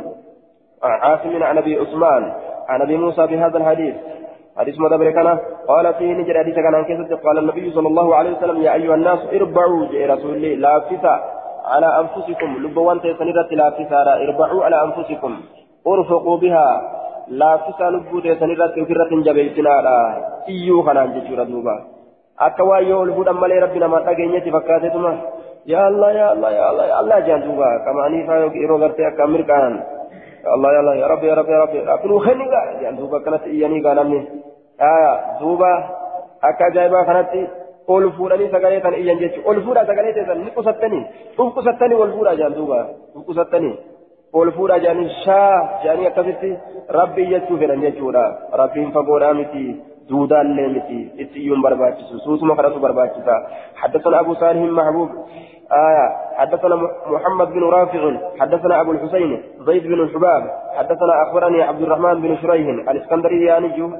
عاصم عن أبي عثمان عن أبي موسى بهذا الحديث حديث مدبر كان قال فيه نجر حديث كان قال النبي صلى الله عليه وسلم يا أيها الناس اربعوا جاء رسول الله لافتا على أنفسكم لبوان تيسنيرة لافتا اربعوا على أنفسكم ارفقوا بها lubbuu teessan irratti ofirratti hin jabeessinaadha iyyuu kanaan jechuudha duuba akka waan yoo ol fuudhan malee rabbi namaa dhageenyetti fakkaateetuma yaa allah yaa allah yaa allah yaa allah jaan duuba qamaanii faa yeroo gartee akka mirqaanan allah yaa allah yaa rabbi yaa rabbi yaa rabbi rabbinuu kenniga jaan duuba akkanatti iyyanii gaa namni yaa duuba akka ajaa'ibaa kanatti ol fuudhanii sagalee tan iyyan jechuudha ol fuudhaa sagalee teessan ni qusattanii uf qusattanii ol fuudhaa jaan duuba uf qusattanii. ol fuudha jedhanii shaa jedhanii akkasitti rabbi iyyachuu fedhan jechuudha rabbiin fagoodhaa miti duudaallee miti itti iyyuun barbaachisu suutuma kadhatu barbaachisa حدثنا أبو صالح محبوب آية. حدثنا محمد بن رافع حدثنا أبو الحسين زيد بن الحباب حدثنا أخبرني عبد الرحمن بن شريح الإسكندرياني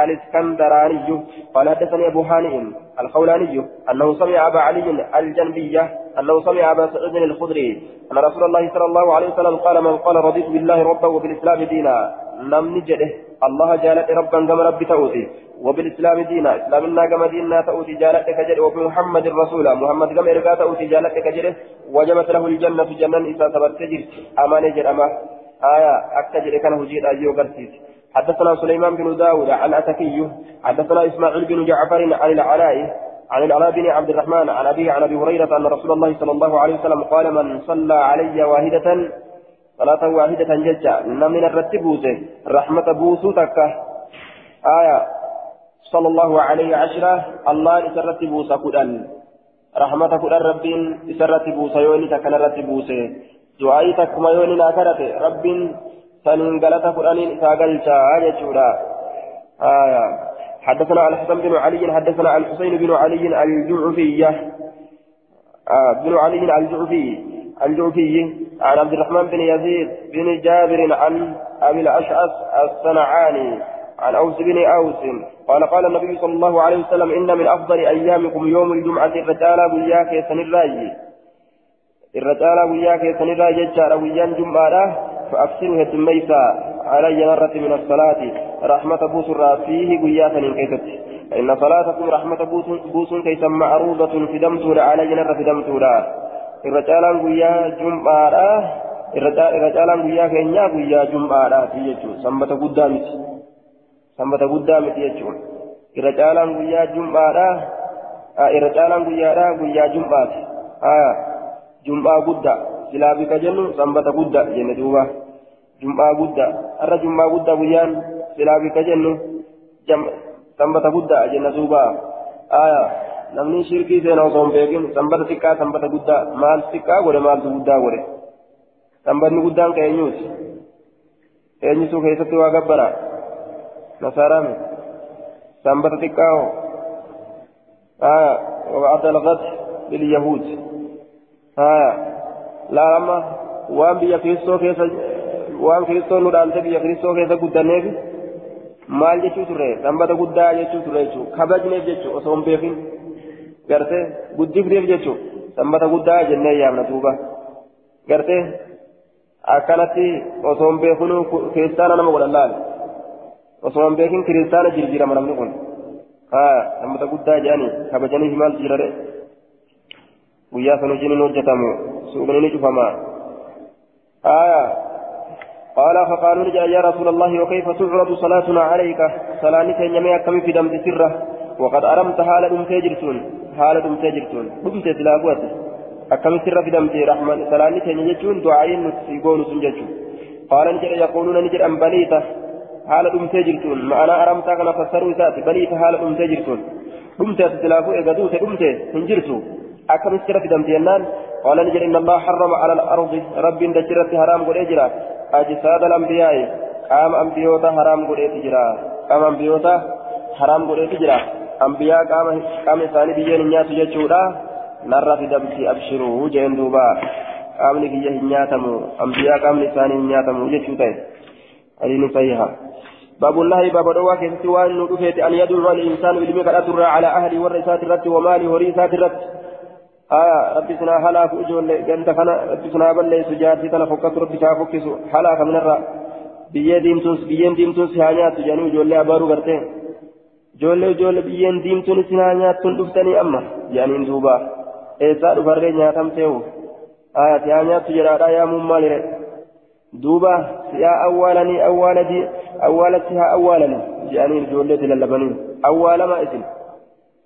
الإسكندراني قال حدثني أبو هانئ الخولاني أنه سمع أبا علي الجنبية أنه سمع أبا سعيد الخدري أن رسول الله صلى الله عليه وسلم قال من قال رضيت بالله ربا وبالإسلام دينا لم نجده. الله جالت ربا كما رب تؤتي وبالإسلام دينا. إسلامنا كما ديننا تؤتي جالت كجد وبمحمد رسولا محمد كما إرقا تؤتي جالت كجد وجبت له الجنة جنة إذا ثبت تجر أمان جرأمة آية أكتجر كان هجير أيو قرسيس. حدثنا سليمان بن داود عن أتكي. حدثنا إسماعيل بن جعفر عن العلاء عن العلاء بن عبد الرحمن عن أبيه عن أبي هريرة أن رسول الله صلى الله عليه وسلم قال من صلى علي واحدة صلاة واحدة ججا من الرتبوته رحمة بوسوتك آية صلى الله عليه عشرة الله إسرت بوسا كدن رحمة كدن رب إسرت بوسا يوني تكن رتبوسه دعائي تكما يوني ناكرت رب سنين غلطة قرآنين ساقلتا يجورا آية حدثنا الحسن بن علي حدثنا الحسين بن علي الجعفية بن علي الجعفي الجعفي عن عبد الرحمن بن يزيد بن جابر عن أبي الأشعث الصنعاني عن أوس بن أوس. قال قال النبي صلى الله عليه وسلم إن من أفضل أيامكم يوم الجمعة الرجال وياك سنراجي الرجال وياك سنراجي جار ويان جمعة فأكثروا هدميسا علي مرة من الصلاة رحمة بوسر فيه قياسا كيست فإن صلاتكم رحمة بوس كيسا معروضة في دمتورا علي نر في دمتورا الرجال قيا جمعة الرجال قيا كينيا قيا جمعة في يجو. سنبت قدامت سنبت قدامت يجو الرجال قيا جمعة الرجال قيا قيا جمعة آه جمعة قدامت silaa bika jennu sanbata gudda jenne duuba jum'aa gudda har'a jum'aa gudda guyyaan silaa bika jennu sanbata gudda jenna duuba namni shirkii seena osoo hin beekin sanbata xiqqaa sanbata guddaa maal xiqqaa godhe maaltu guddaa godhe sanbatni guddaan ka eenyuuti eenyutu keessatti waa gabbara xiqqaa hoo aya وبعد الغد لليهود ها لا لما وان بيا كريستو كيسا وان كريستو نودانتي بيا كريستو كيسا قدانيف maal jechuu turre sanbata guddaa jechuu turre jechuu kabajneef jechuu osoo hin beekin gartee guddifneef jechuu sanbata guddaa jennee yaamna duuba gartee akkanatti osoo hin beekinuu kiristaana nama godhan laal osoo hin beekin kiristaana jirjirama namni kun. Haa sanbata guddaa jedhanii kabajaniif maal jirare guyyaa san hojiin hin hojjetamu suuqni ni cufama haa قال فقالوا لي يا رسول الله وكيف تعرض صلاتنا عليك صلاتك يمي كم في دم سرة وقد أرمت حالة تجرتون حالة تجرتون دمت تلاقوت أكمل سر في دمتي رحمن سلامي تنججون دعائين نتسيقون سنججون قال نجد يقولون نجد أن بليته haala dhumtee jirtuun ma'anaa aramtaa kana fassaruu isaati baliisa haala dhumtee jirtuun. Dhumte asilaafuu eega duute dhumte hin jirtu. Akkamitti jira fidamte jennaan qaala ni jedhe inna allaha harrama ala alardi rabbiin dachirratti haraam godhee jira. Ajsaada alambiyaa'i qaama ambiyoota haraam godheeti jira. Qaama ambiyoota haraam godheeti jira. Ambiyaa qaama isaanii biyyeen hin nyaatu jechuudha. Narra fidamti abshiruu jeen duuba. Qaamni biyya hin nyaatamu ambiyaa qaamni isaanii hin nyaatamu jechuu ta'e. Adiini sayyiha باب الله باب دوا كيستي وان ندفت أن يدعو الإنسان بالمي قد أترى على أهلي ورثات الرت ومالي ورثات الرت آية ربي سنا هلا فوجول جنت فنا ربي سنا بل سجاد تنا فكت ربي شافكس هلا من الرا بيي ديمتون بيين ديمتون سهانيات جانو جولي أبارو قرتين جولي جولي بيين ديمتون سهانيات تندفتني أما يعني دوبا إيسا دفرين نياتم تيو آية يا نيات جرارا يا ممالي دوبا يا أولني أولدي أولتها أولني جاني الجولة للبنين أول ما إسم.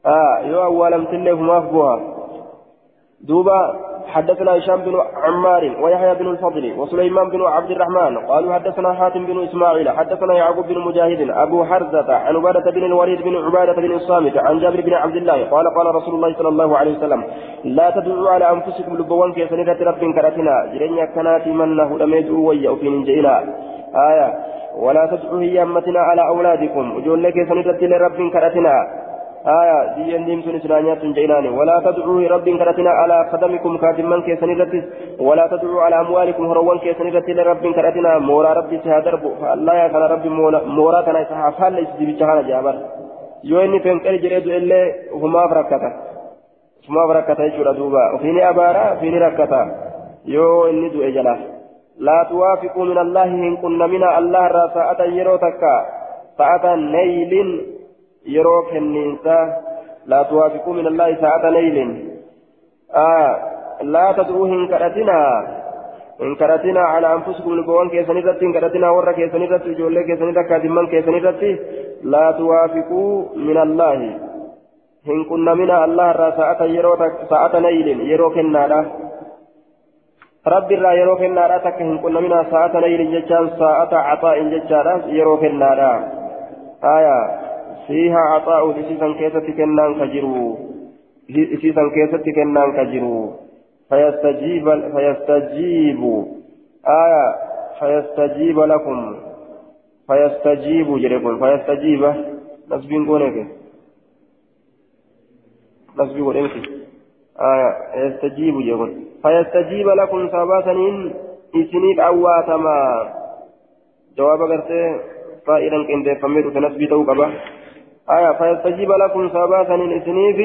آه يو أول متلف ما دوبا حدثنا هشام بن عمار ويحيى بن الفضل وسليمان بن عبد الرحمن قالوا حدثنا حاتم بن إسماعيل حدثنا يعقوب بن مجاهد أبو حرزة عن عبادة بن الوليد بن عبادة بن الصامت عن جابر بن عبد الله قال قال رسول الله صلى الله عليه وسلم لا تدعوا على أنفسكم لبوان كيف رب كرتنا جرين كنات منه لم يدعوا ويا في نجيلا آية ولا تدعوا هي على أولادكم وجول لك سندت لرب كرتنا. آية دين ديمتون إسلاميات جيناني ولا تدعوا رب كرتنا على قدمكم كاتمان كيسن رتس ولا تدعوا على أموالكم هروان كيسن رتس لرب كرتنا مورا ربي سهدرب الله يا كان ربي مورا كان يسحفال ليس بيتشهانا جابر yoo inni fenqel jedhee du'e illee ufumaaf rakkata ufumaaf rakkata jechuudha duuba ofiini abaara ofiini rakkata yoo inni du'e jala laa tuwaafiquu min allaahi hin qunnamina allah irraa sa'atan yeroo takka sa'atan kenniinsa laa tuwaafiquu min allaahi sa'ata neylin laa tad'uu hin kadhatinaa hin kadhatinaa calaa anfusikum lubbawwan keessan irratti hin kadhatinaa warra keessan irratti ijoollee keessan irratti kaadimman keessan irratti laa tuwaafiquu min allaahi hin qunnamina allah irraa sa'ata yeroo sa'ata neylin yeroo kennaadha rabbi irraa yeroo kennaadha takka hin qunnamina sa'ata neylin jechaan sa'ata caxaa'in jechaadha yeroo kennaadha aayaa فيها عطاء لسيسا كيسة كنان كجرو. لسيسا كيسة كنان كجرو. فيستجيب فيستجيب. آية. فيستجيب لكم. فيستجيب جريكم. فيستجيب. نسبين قولك نسبين قولك آية. يستجيب جريكم. فيستجيب لكم سباسنين إسنيف أواتما. جواب قرتي. فائدا كنت فميت تنسبي توقبة. آية فيستجيب لكم سبا سنين إسنيف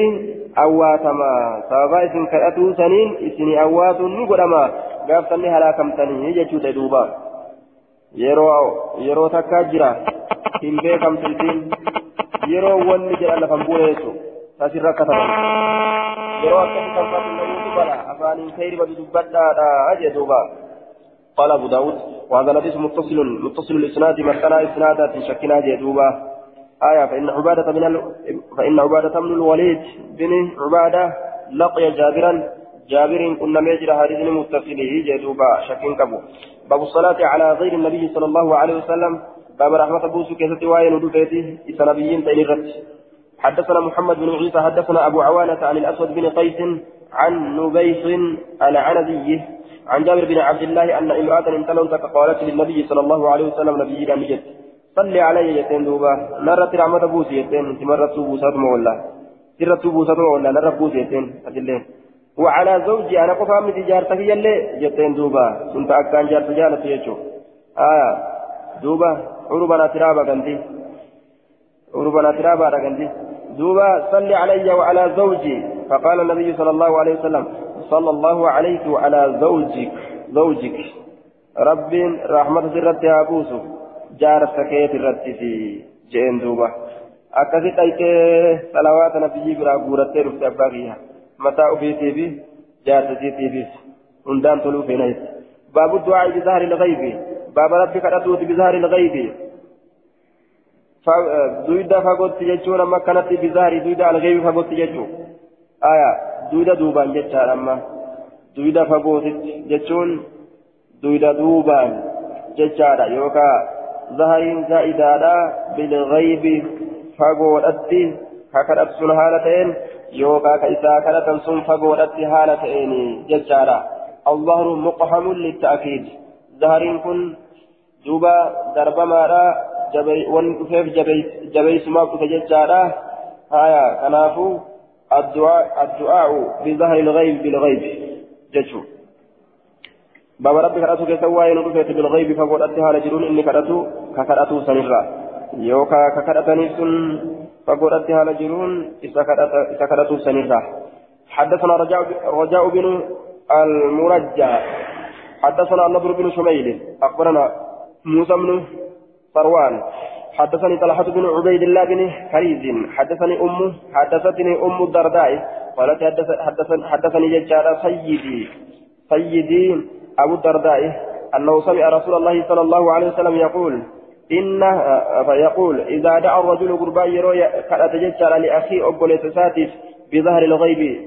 أواتما. سبا إسن كأتو سنين إسني أوات نقدما. قاف سني هلاكم سنين يجتو تدوبا. يرو يرو تكاجرا hin beekamtuutiin yeroo wanni jedhan lafan bu'eessu asirra akka ta'an yeroo akkasii kan fatu namoonni bala afaaniin kayriba dubbadhaadha jee duuba قال أبو داود وهذا الحديث متصل متصل الإسناد مثلا إسنادات شكنا جي دوبا. آية فإن عبادة بن ال... فإن عبادة بن الوليد بن عبادة لقي جابرا. جابر كنا ميجر حديث متصله جدوبا شكين كبو. باب الصلاة على غير النبي صلى الله عليه وسلم. باب رحمة بوسو كيسة وائل ودفيته إسنبيين تينغت حدثنا محمد بن عيسى حدثنا أبو عوانة عن الأسود بن قيس عن نبيح العنزي عن جابر بن عبد الله أن امرأة انتلوت قالت للنبي صلى الله عليه وسلم نبينا نجد صلي علي يتين دوبا. نرت رحمة بوسي يتين. تمرت بوسات مولا سرت بوسات مولا نرت بوسي يتين. أجلين. وعلى زوجي أنا قفا من تجارتك يلي يتين دوبا. كنت أكان جارت جالت يجو. آية دوبا. عربنا ترابا قندي عربنا ترابا قندي دوبا. صلي علي وعلى زوجي. فقال النبي صلى الله عليه وسلم صلى الله عليك وعلى زوجك. زوجك. رب رحمة سرت يا بوسو jaarsa keeti irratti fi jeen duuba akkasi dhaytee salawaata nabiyyi biraa guurattee dhufte abbaa kiyya mataa ofiitii fi jaarsasiitiifis hundaan toluu feena jetti baabu du'aa bizahari lghaybi baaba rabbi kadhatuuti bizahari lghaybi duyda fagootti jechuun amma akkanatti bizahari duyda alghaybi fagootti jechuu aya duyda duubaan jechaadha amma duyda fagootitti jechuun duyda duubaan jechaadha yookaa ka kadhatu sun haala ta'een yookaa ka isaa kadhatan sun fagoodhatti haala ta'een jechaadha الظهر مقحم للتأكيد ظهرين كن دوبا دربمادا جبي ون كيف جبي جبي سما كتججادا هايا كنافو الدعاء الدعاء بظهر الغيب بالغيب جتشو بابا ربي كراتو كيسوا ينودفت بالغيب فقول أتها لجرون إني كراتو ككراتو سنرا يوكا ككراتني سن فقول أتها لجرون إذا كراتو سنرا حدثنا رجاء رجاء بن المرجع حدثنا النضر بن شميل أخبرنا موسى بن فروان حدثني طلحة بن عبيد الله بن حريز حدثني أم حدثتني أم الدرداء قالت حدثني ججار سيدي سيدي أبو الدرداء أنه سمع رسول الله صلى الله عليه وسلم يقول إن فيقول إذا دعا الرجل قربا يروي كانت ججار لأخي أبو لتساتف بظهر الغيب.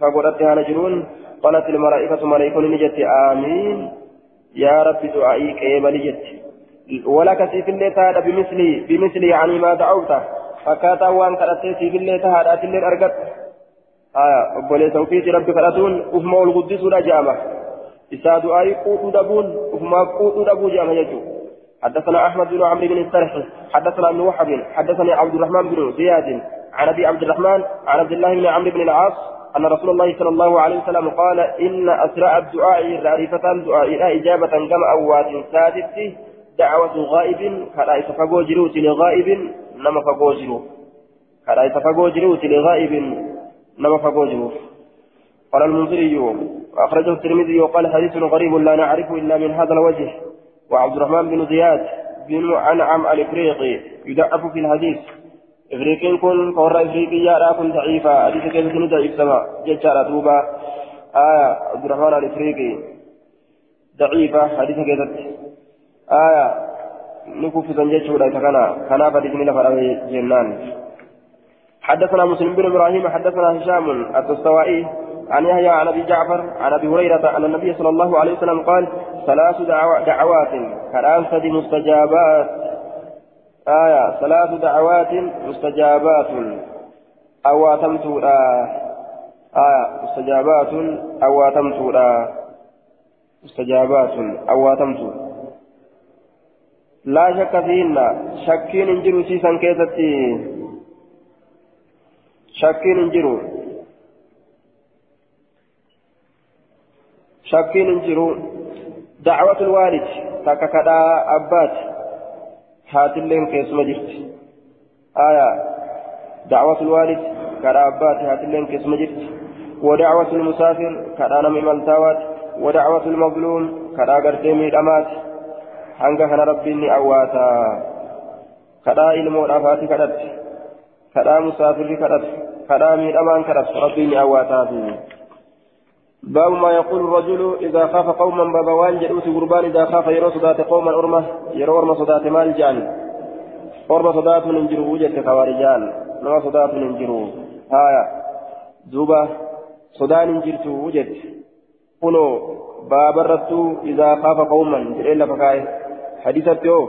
فقلت نجرون قالت الملائكة ملائكة نجت آمين. يا رب دعائي كيما نجت؟ ولك في اللي تهدى بمثلي بمثلي يعني ما دعوت فكاتا وان كرتي في اللي تهدى اللي أرقت آه أبولي توفيت ربي كرتون أفما القدس ولا جامع. إسا دعائي قوت دبون أفما قوت دبو جامع يجو. حدثنا أحمد بن عمرو بن السرح حدثنا ابن وحب حدثني عبد الرحمن بن زياد عن أبي عبد الرحمن عن عبد الله بن عمرو بن العاص أن رسول الله صلى الله عليه وسلم قال إن أسرع الدعاء رعرفة دعاء إلى إجابة كما أوات سادت دعوة غائب كلا يتفقو لغائب نما فقو جرو كلا لغائب نما فقو قال المنذري وأخرجه الترمذي وقال حديث غريب لا نعرفه إلا من هذا الوجه. وعبد الرحمن بن زياد بن عنعم الإفريقي يدعف في الحديث. إفريقين كن كورا إفريقيا لا كن ضعيفا. حديث كيف كن ضعيف سما. ججارة دوبا آية عبد الرحمن الإفريقي. ضعيفة. حديث كيف آية نكوف زنجيش ولا يتكنا كنا بدي من فرعي جنان. حدثنا مسلم بن إبراهيم. حدثنا هشام الدستوائي عن يحيى عن أبي جعفر عن أبي هريرة أن النبي صلى الله عليه وسلم قال ثلاث دعوات كالأنفد مستجابات. آية ثلاث دعوات مستجابات. أو أتمت آية مستجابات. أو أتمت مستجابات. أو أتمت لا شك فيهن. شكين انجروا سيسا كيستي. شكين انجروا. شكين انجروا دعوة الوالد تككدا أبات هاتلين كيسما جرت آية دعوة الوالد كدا أبات هاتلين كيسما جرت ودعوة المسافر كدا نمي ملتاوات ودعوة المظلوم كدا قرتيمي الأمات hanga kana rabbiin awwaata kadhaa ilmoodhaaf haati kadhatte kadhaa musaafirri kadhatu kadhaa miidhamaan kadhatu rabbiin ni awwaataafi باب ما يقول الرجل إذا خاف قوما بابا وان جلوس قربان إذا خاف يرى صدات قوما أرمة يرى أرمة صدات مال جان. أرمة صدات ننجرو وجدت خوارجان نما صدات ننجرو هايا دوبا صدان ننجرتو وجد باب الرتو إذا خاف قوما. جلال فكايه حديثة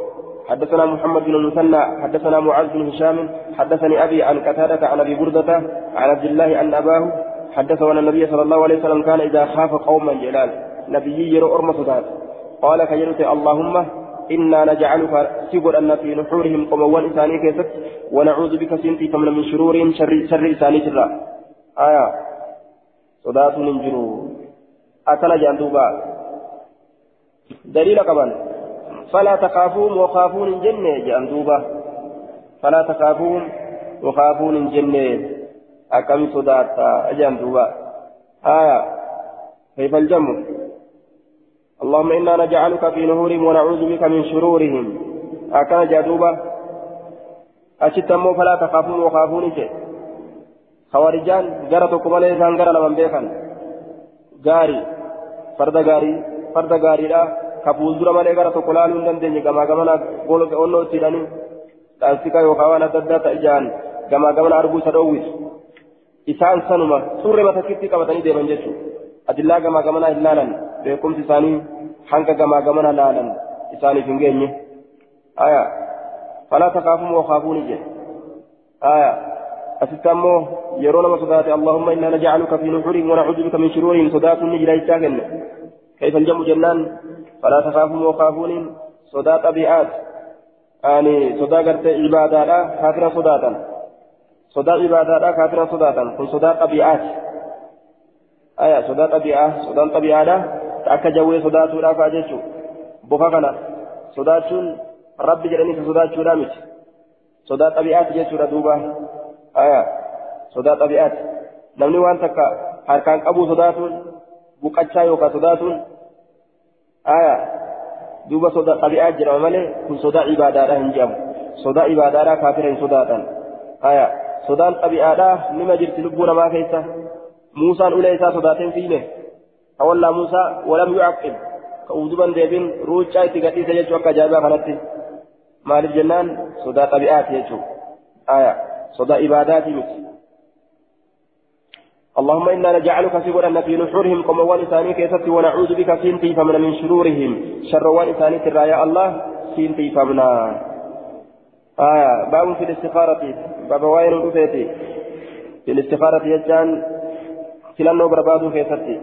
حدثنا محمد بن المثنى. حدثنا معاذ بن هشام. حدثني أبي عن قتادة عن أبي بردة عن عبد الله أن أباه حدثه أن النبي صلى الله عليه وسلم كان إذا خاف قوما جلال. نبي يرى أرم صدات قال كجلت اللهم إنا نجعلك سبر أن في نحورهم قموان إساني كيست ونعوذ بك سنتي فمن من شرورهم شر, شر إساني شرا. آية. صدات من جرو. أكل جندوبا دليل كمان فلا تخافون وخافون جنة جندوبا فلا تخافون وخافون جنة. أكم صدات جندوبا آية كيف الجمع اللهم إنا نجعلك في نهورهم ونعوذ بك من شرورهم أكن جدوبا أشتموا فلا تخافون وخافون جنة خوارجان جرتكم عليه سانجر لمن بيخن gaarii farda gaarii farda gaariidha ka fuuldura malee gara tokko laaluu hin dandeenye gamaa gamana golga onnoo itti hidhanii dhaastika yookaan waan adda addaa ta'e jaan gamaa gamana arguu isa dhoowwisu isaan sanuma surree matakkitti qabatanii deeman jechuudha adillaa gamaa gamanaa hin laalan beekumsi isaanii hanga gamaa gamana laalan isaaniif hin geenye aya falaa takaafumu wakaafuuni je aya asitti ammoo yeroo nama sodaate allahumma innaa najcaluka fi nuxurihim wanacuudu bika min shuruurihim sodaatun ni jira jechaa kenne كيف الجمع جنان فلا تخافوا وخافون صدا طبيعات يعني صدا قرت عبادات كافرا صداتا صدا عبادات كافرا صداتا كن صدا طبيعات آية صدا طبيعة صدا طبيعة akka jawwee sodaatuudhaaf haa jechuun bofa kana sodaachuun rabbi jedhanii sodaachuudhaa miti sodaa xabi'aati jechuudha duuba aya sodaa xabi'aati namni waan takka harkaan qabuu sodaatuun buqachaa yookaan sodaatuun aya duuba sodaa xabi'aa jedhama malee kun sodaa ibaadaadhaa hin jedhamu sodaa ibaadaadhaa kaafira hin sodaatan aya sodaan xabi'aadhaa nima jirti lubbuu namaa keessa. Muusaan ulee isaa sodaateen fiine. تولى موسى ولم يعقب كأودبا ديبين روجا اتقاتيسا يجو أكا جابا خلطي مال الجنان صدا طبيعات يجو آية صدا عبادات مت اللهم إنا نجعلك في قرآن في نحورهم كما ولساني كيست ونعوذ بك سنتي فمن من شرورهم شر ولساني ترايا الله سنتي فمنا آية باب في الاستخارة باب وين في الاستخارة يجان filannoo barbaaduu keessatti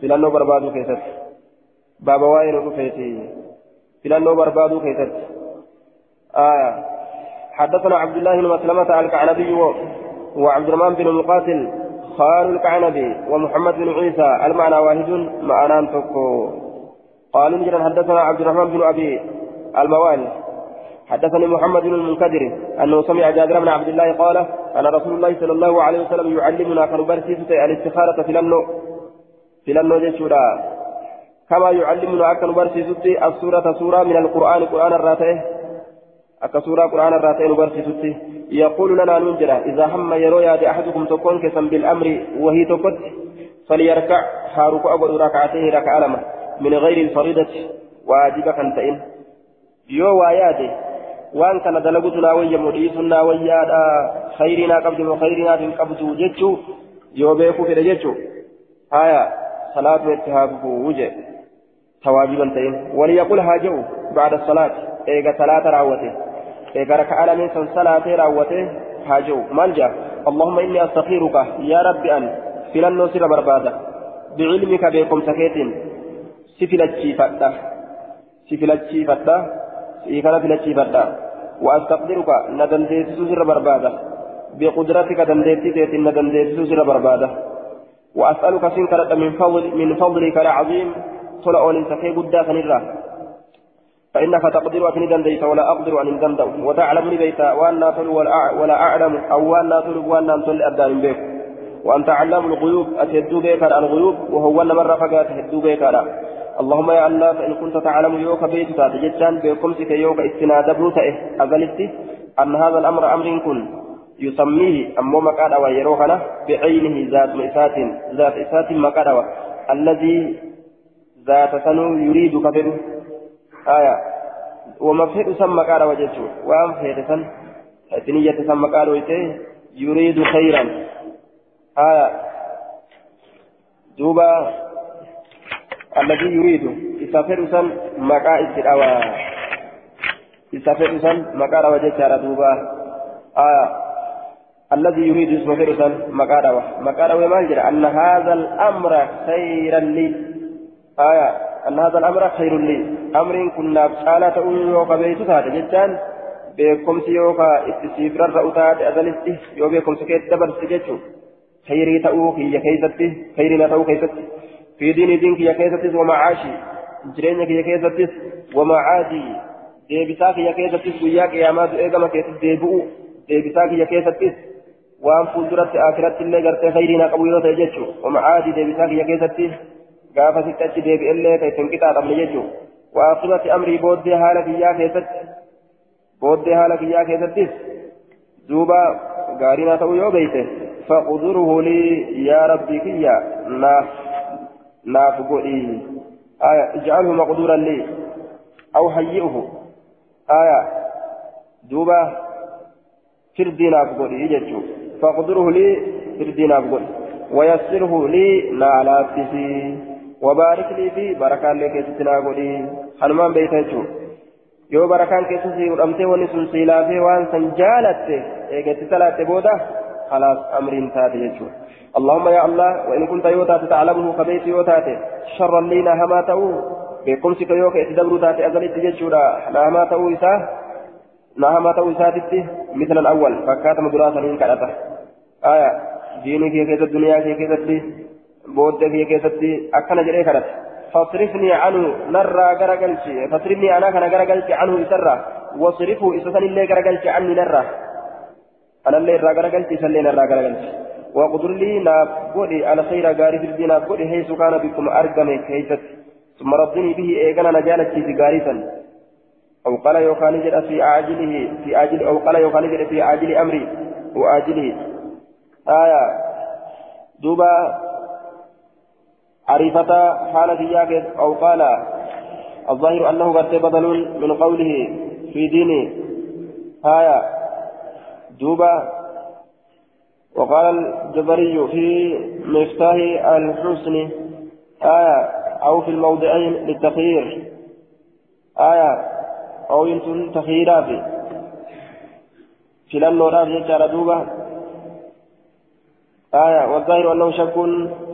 filannoo barbaaduu keessatti baaba waa'ee nu dhufeeti filannoo barbaaduu keessatti آية حدثنا عبد الله بن مسلمة الكعنبي وعبد الرحمن بن مقاتل خال الكعنبي ومحمد بن عيسى المعنى واحد معنى تكو قالوا نجرا حدثنا عبد الرحمن بن أبي الموالي. حدثني محمد بن المنكدر أنه سمع جابر بن عبد الله قال أنا رسول الله صلى الله عليه وسلم يعلمنا كنبرسيس الاستخارة في لنو في لنو جيشورا. كما يعلمنا كنبرسيس السورة سورة من القرآن قرآن الراتئ أكا سورة قرآن الراتين برسيسوتي يقول لنا ننجرا إذا هم يرو يا أحدكم تكون كسم بالأمر وهي تكت فليركع. هارك أبو ركعتين ركع من غير الفريضة واجبة كنتين يو وياده naa qabdu moo khayrii naaf hin qabdu jechuu yoo beekuu fedhe jechuu haya salaatu itti haafufuu je tawaajiban ta'in waliyaqul haa je'u bacda salaati eega salaata raawwate eega raka'a lameen san salaatee raawwate haa je'u maal jaa اللهم إني أستخيرك يا رب أن فلن سر بربادة بعلمك بكم سكيت سفلتشي فتا سفلتشي فتا إيكانا فلتشي فتا وأستقدرك ندنديت سر بربادة. بقدرتك دنديت ندنديت سر بربادة. وأسألك سنكرة من فضل من فضلك العظيم. طلع ولنسكي قدا فنرى فإنك تقدر أن دنديت ولا أقدر أن دندو. وتعلمني بيتا وأنا تل ولا أعلم أو وأنا تل وأنا تل أبدان بك وأنت علام الغيوب. أتهدو بك الغيوب. وهو أن مرة فقط تهدو بك اللهم يا الله فإن كنت تعلم يوك بيت تاتجتان بكمسك يوك استناد بروته أزلت أن هذا الأمر أمر كن يسميه أمو مكادا ويروهنا بعينه ذات إسات ذات إسات مكادا الذي ذات سنو يريد كفر آية ومفهد سم مكادا وجدته وأمفهد سن حتنية سم مكادا ويته يريد خيرا آية دوبا الذي يريد يسافر سن مكا استدعوا يسافر سن مكا وجدته دوبا. آية الذي يريد يسافر سن مكا مكا ما جرى أن هذا الأمر خيرا لي. آية أن هذا الأمر خير لي. أمر كنا بسالة يوكا بيت تاتي جتان beekumsi yookaa itti siifirarra utaate azalitti yoo beekumsi keessa dabarse jechuun khayrii ta'uu kiyya keessatti khayrii na ta'uu keessatti fi diinii diin kiyya keessattis wamacaashi jireenya kiyya keessattis wamacaadii deebisaa kiyya keessattis guyyaa qiyaamaa eegama keessatti deebi'u deebisaa kiyya keessattis waan fuulduratti akiratti illee gartee khayrii na qabu yoo ta'e jechuun wamacaadii deebisaa kiyya keessatti gaafa sitti achi deebi'ellee ka ittiin qixaaxamne jechuun waaqibatti amrii booddee haala kiyyaa keessatti booddee haala kiyyaa keessattis duuba gaarii naa ta'uu yoo beeyte faqduruhu lii yaa rabbii kiyya naaf godhi aya ijcalhu maqduuran lii aw hayyi'uhu aya duuba firdii naaf godhi jechuu faqduruhu lii firdii naaf godhi ويسره لي نالاتسي وبارك لي في بركة لك ستنا قولي yoo barakaan keessa sii godhamtee wanni sun siilaafee waan san jaalatte eegatti talaatte booda خلاص أمر تاتي يجور اللهم يا الله وإن كنت يوتا تعلمه كبيت يوتاتي شرا لينا هما تأو. بكم سك يوك اتدبر تاتي. أزلت يجورا نهما تأو إساه نهما تأو إساتي مثل الأول. فكات مدراسة من كالأتا آية. ديني كي كيست الدنيا كي كيست بود كي كيست أكنا جري كرت فاصرفني عنه. نرى غرقلتي. فاصرفني أنا كان غرقلتي عنه إسرة واصرفه إسسن اللي غرقلتي عني نرى. أنا اللي را غرقلتي سلي نرى غرقلتي وقدر لي ناف قولي على خير غاري في الدين قولي حيث كان بكم أرقمي كيست ثم ردني به إيقنا نجالتي في غاريسا أو قال يوكان جد في عاجله في عاجل أو قال يوكان جد في عاجل أمري وآجله آية دوبا عريفة حال فياك أو قال الظاهر أنه قد بدل من قوله في دينه آية دوبا وقال الجبري في مفتاح الحسن آية أو في الموضعين للتخيير. آية أو ينتون تخييرات في. لأنه راجع جار دوبا. آية والظاهر أنه شك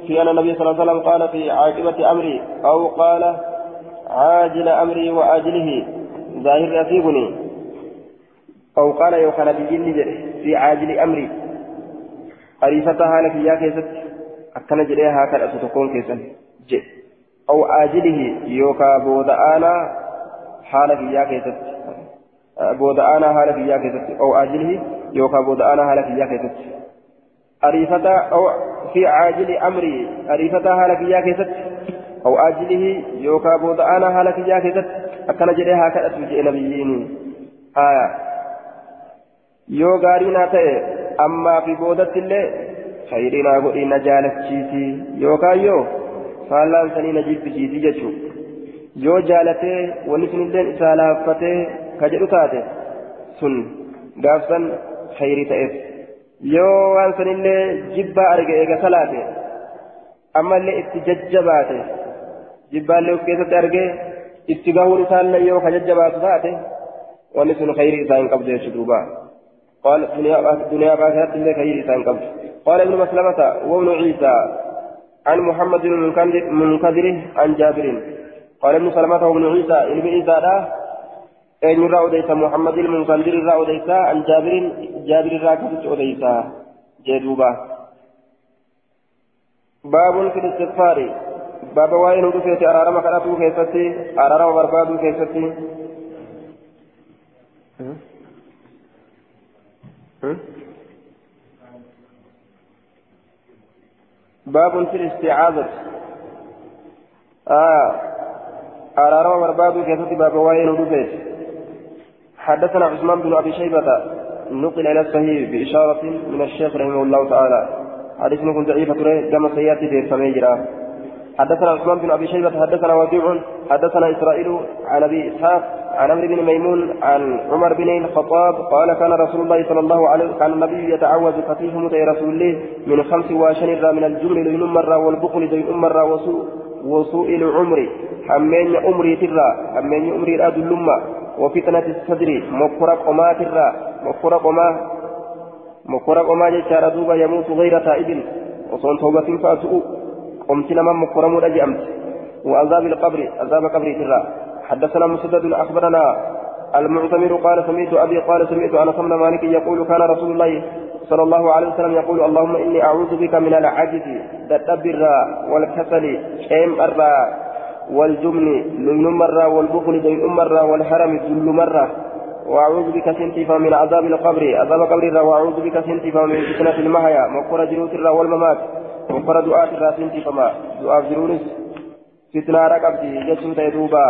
في أن النبي صلى الله عليه وسلم قال في عاقبة أمري أو قال عاجل أمري وآجله. ظاهر أفيقني أو قال بجن في عاجل أمري. أريفتها لك يا كيست. أكن جريها كيسا أو آجله يوكا بودآنا حالك يا كيست. بودآنا حالك يا كيست. أو آجله يوكا بودآنا حالك يا كيست. أو في عاجل أمري. أريفة حالك يا كيست. أو آجله يوكا بودآنا حالك يا كيست. أكن جريها نبيين. آية yoo gaarii naa ta'e ammaa fi boodatti illee khayrii naa godhii na jaalachiisi yookaan yoo faallaan sanii na jibbisiisi jechuudha yoo jaalatee wanni sunillee isaa laaffatee ka jedhu taate sun gaafsan khayrii ta'eef yoo waan sanillee jibbaa arge eega salaate ammallee itti jajjabaate jibbaallee of keessatti argee itti gahuun isaallee yoo ka jajjabaatu taate wanni sun khayrii isaa hin qabdu jechuudha. قال الدنيا باكرت الله خير إنسان قبل. قال ابن مسلمة وابن عيسى عن محمد بن المنكدر عن جابر. قال ابن سلمة وابن عيسى ابن عيسى لا. أين رأوديس محمد المنكدر رأوديس عن جابر جابر راكبت أوديس جدوبا باب في الاستغفار. باب وين ودفت أرارما كراتو كيستي أرارما بربادو كيستي. باب في الاستعاذة. آه أرارا مرباد كيف باب وين ودفت حدثنا عثمان بن أبي شيبة نقل إلى الصحيح بإشارة من الشيخ رحمه الله تعالى. حديث كنت ضعيفة كما سيأتي في السميجرة حدثنا عثمان بن أبي شيبة حدثنا وكيع حدثنا إسرائيل عن أبي إسحاق عن عمرو بن ميمون عن عمر بن الخطاب قال كان رسول الله صلى الله عليه وسلم كان النبي يتعوذ فتيه متى رسول الله من خمس واشن من الجبن لين مرة والبخل لين مرة وسوء وسوء العمر. حمين عمري ترى حمين عمري راد اللمة وفتنة الصدر. مكرق قما ترى. مكرق قما مكرق قما جشار دوبا يموت غير تائب. وصون توبة فاتؤ قمت لمن مكرم أجأمت وعذاب القبر عذاب قبر ترى. حدثنا مسدد أخبرنا المعتمر قال سمعت أبي قال سمعت أنس بن مالك يقول كان رسول الله صلى الله عليه وسلم يقول اللهم إني أعوذ بك من العجز الدبر والكسل شيم الرا والجبن لين مرة والبخل دين مرة والحرم ذل مرة. وأعوذ بك سنتفا من عذاب القبر عذاب قبر وأعوذ بك سنتفا من فتنة المحيا. مقر جروت والممات. وفر دعاء الراسين فما. دعاء جرونس فتنة رقبتي جسم تيدوبا.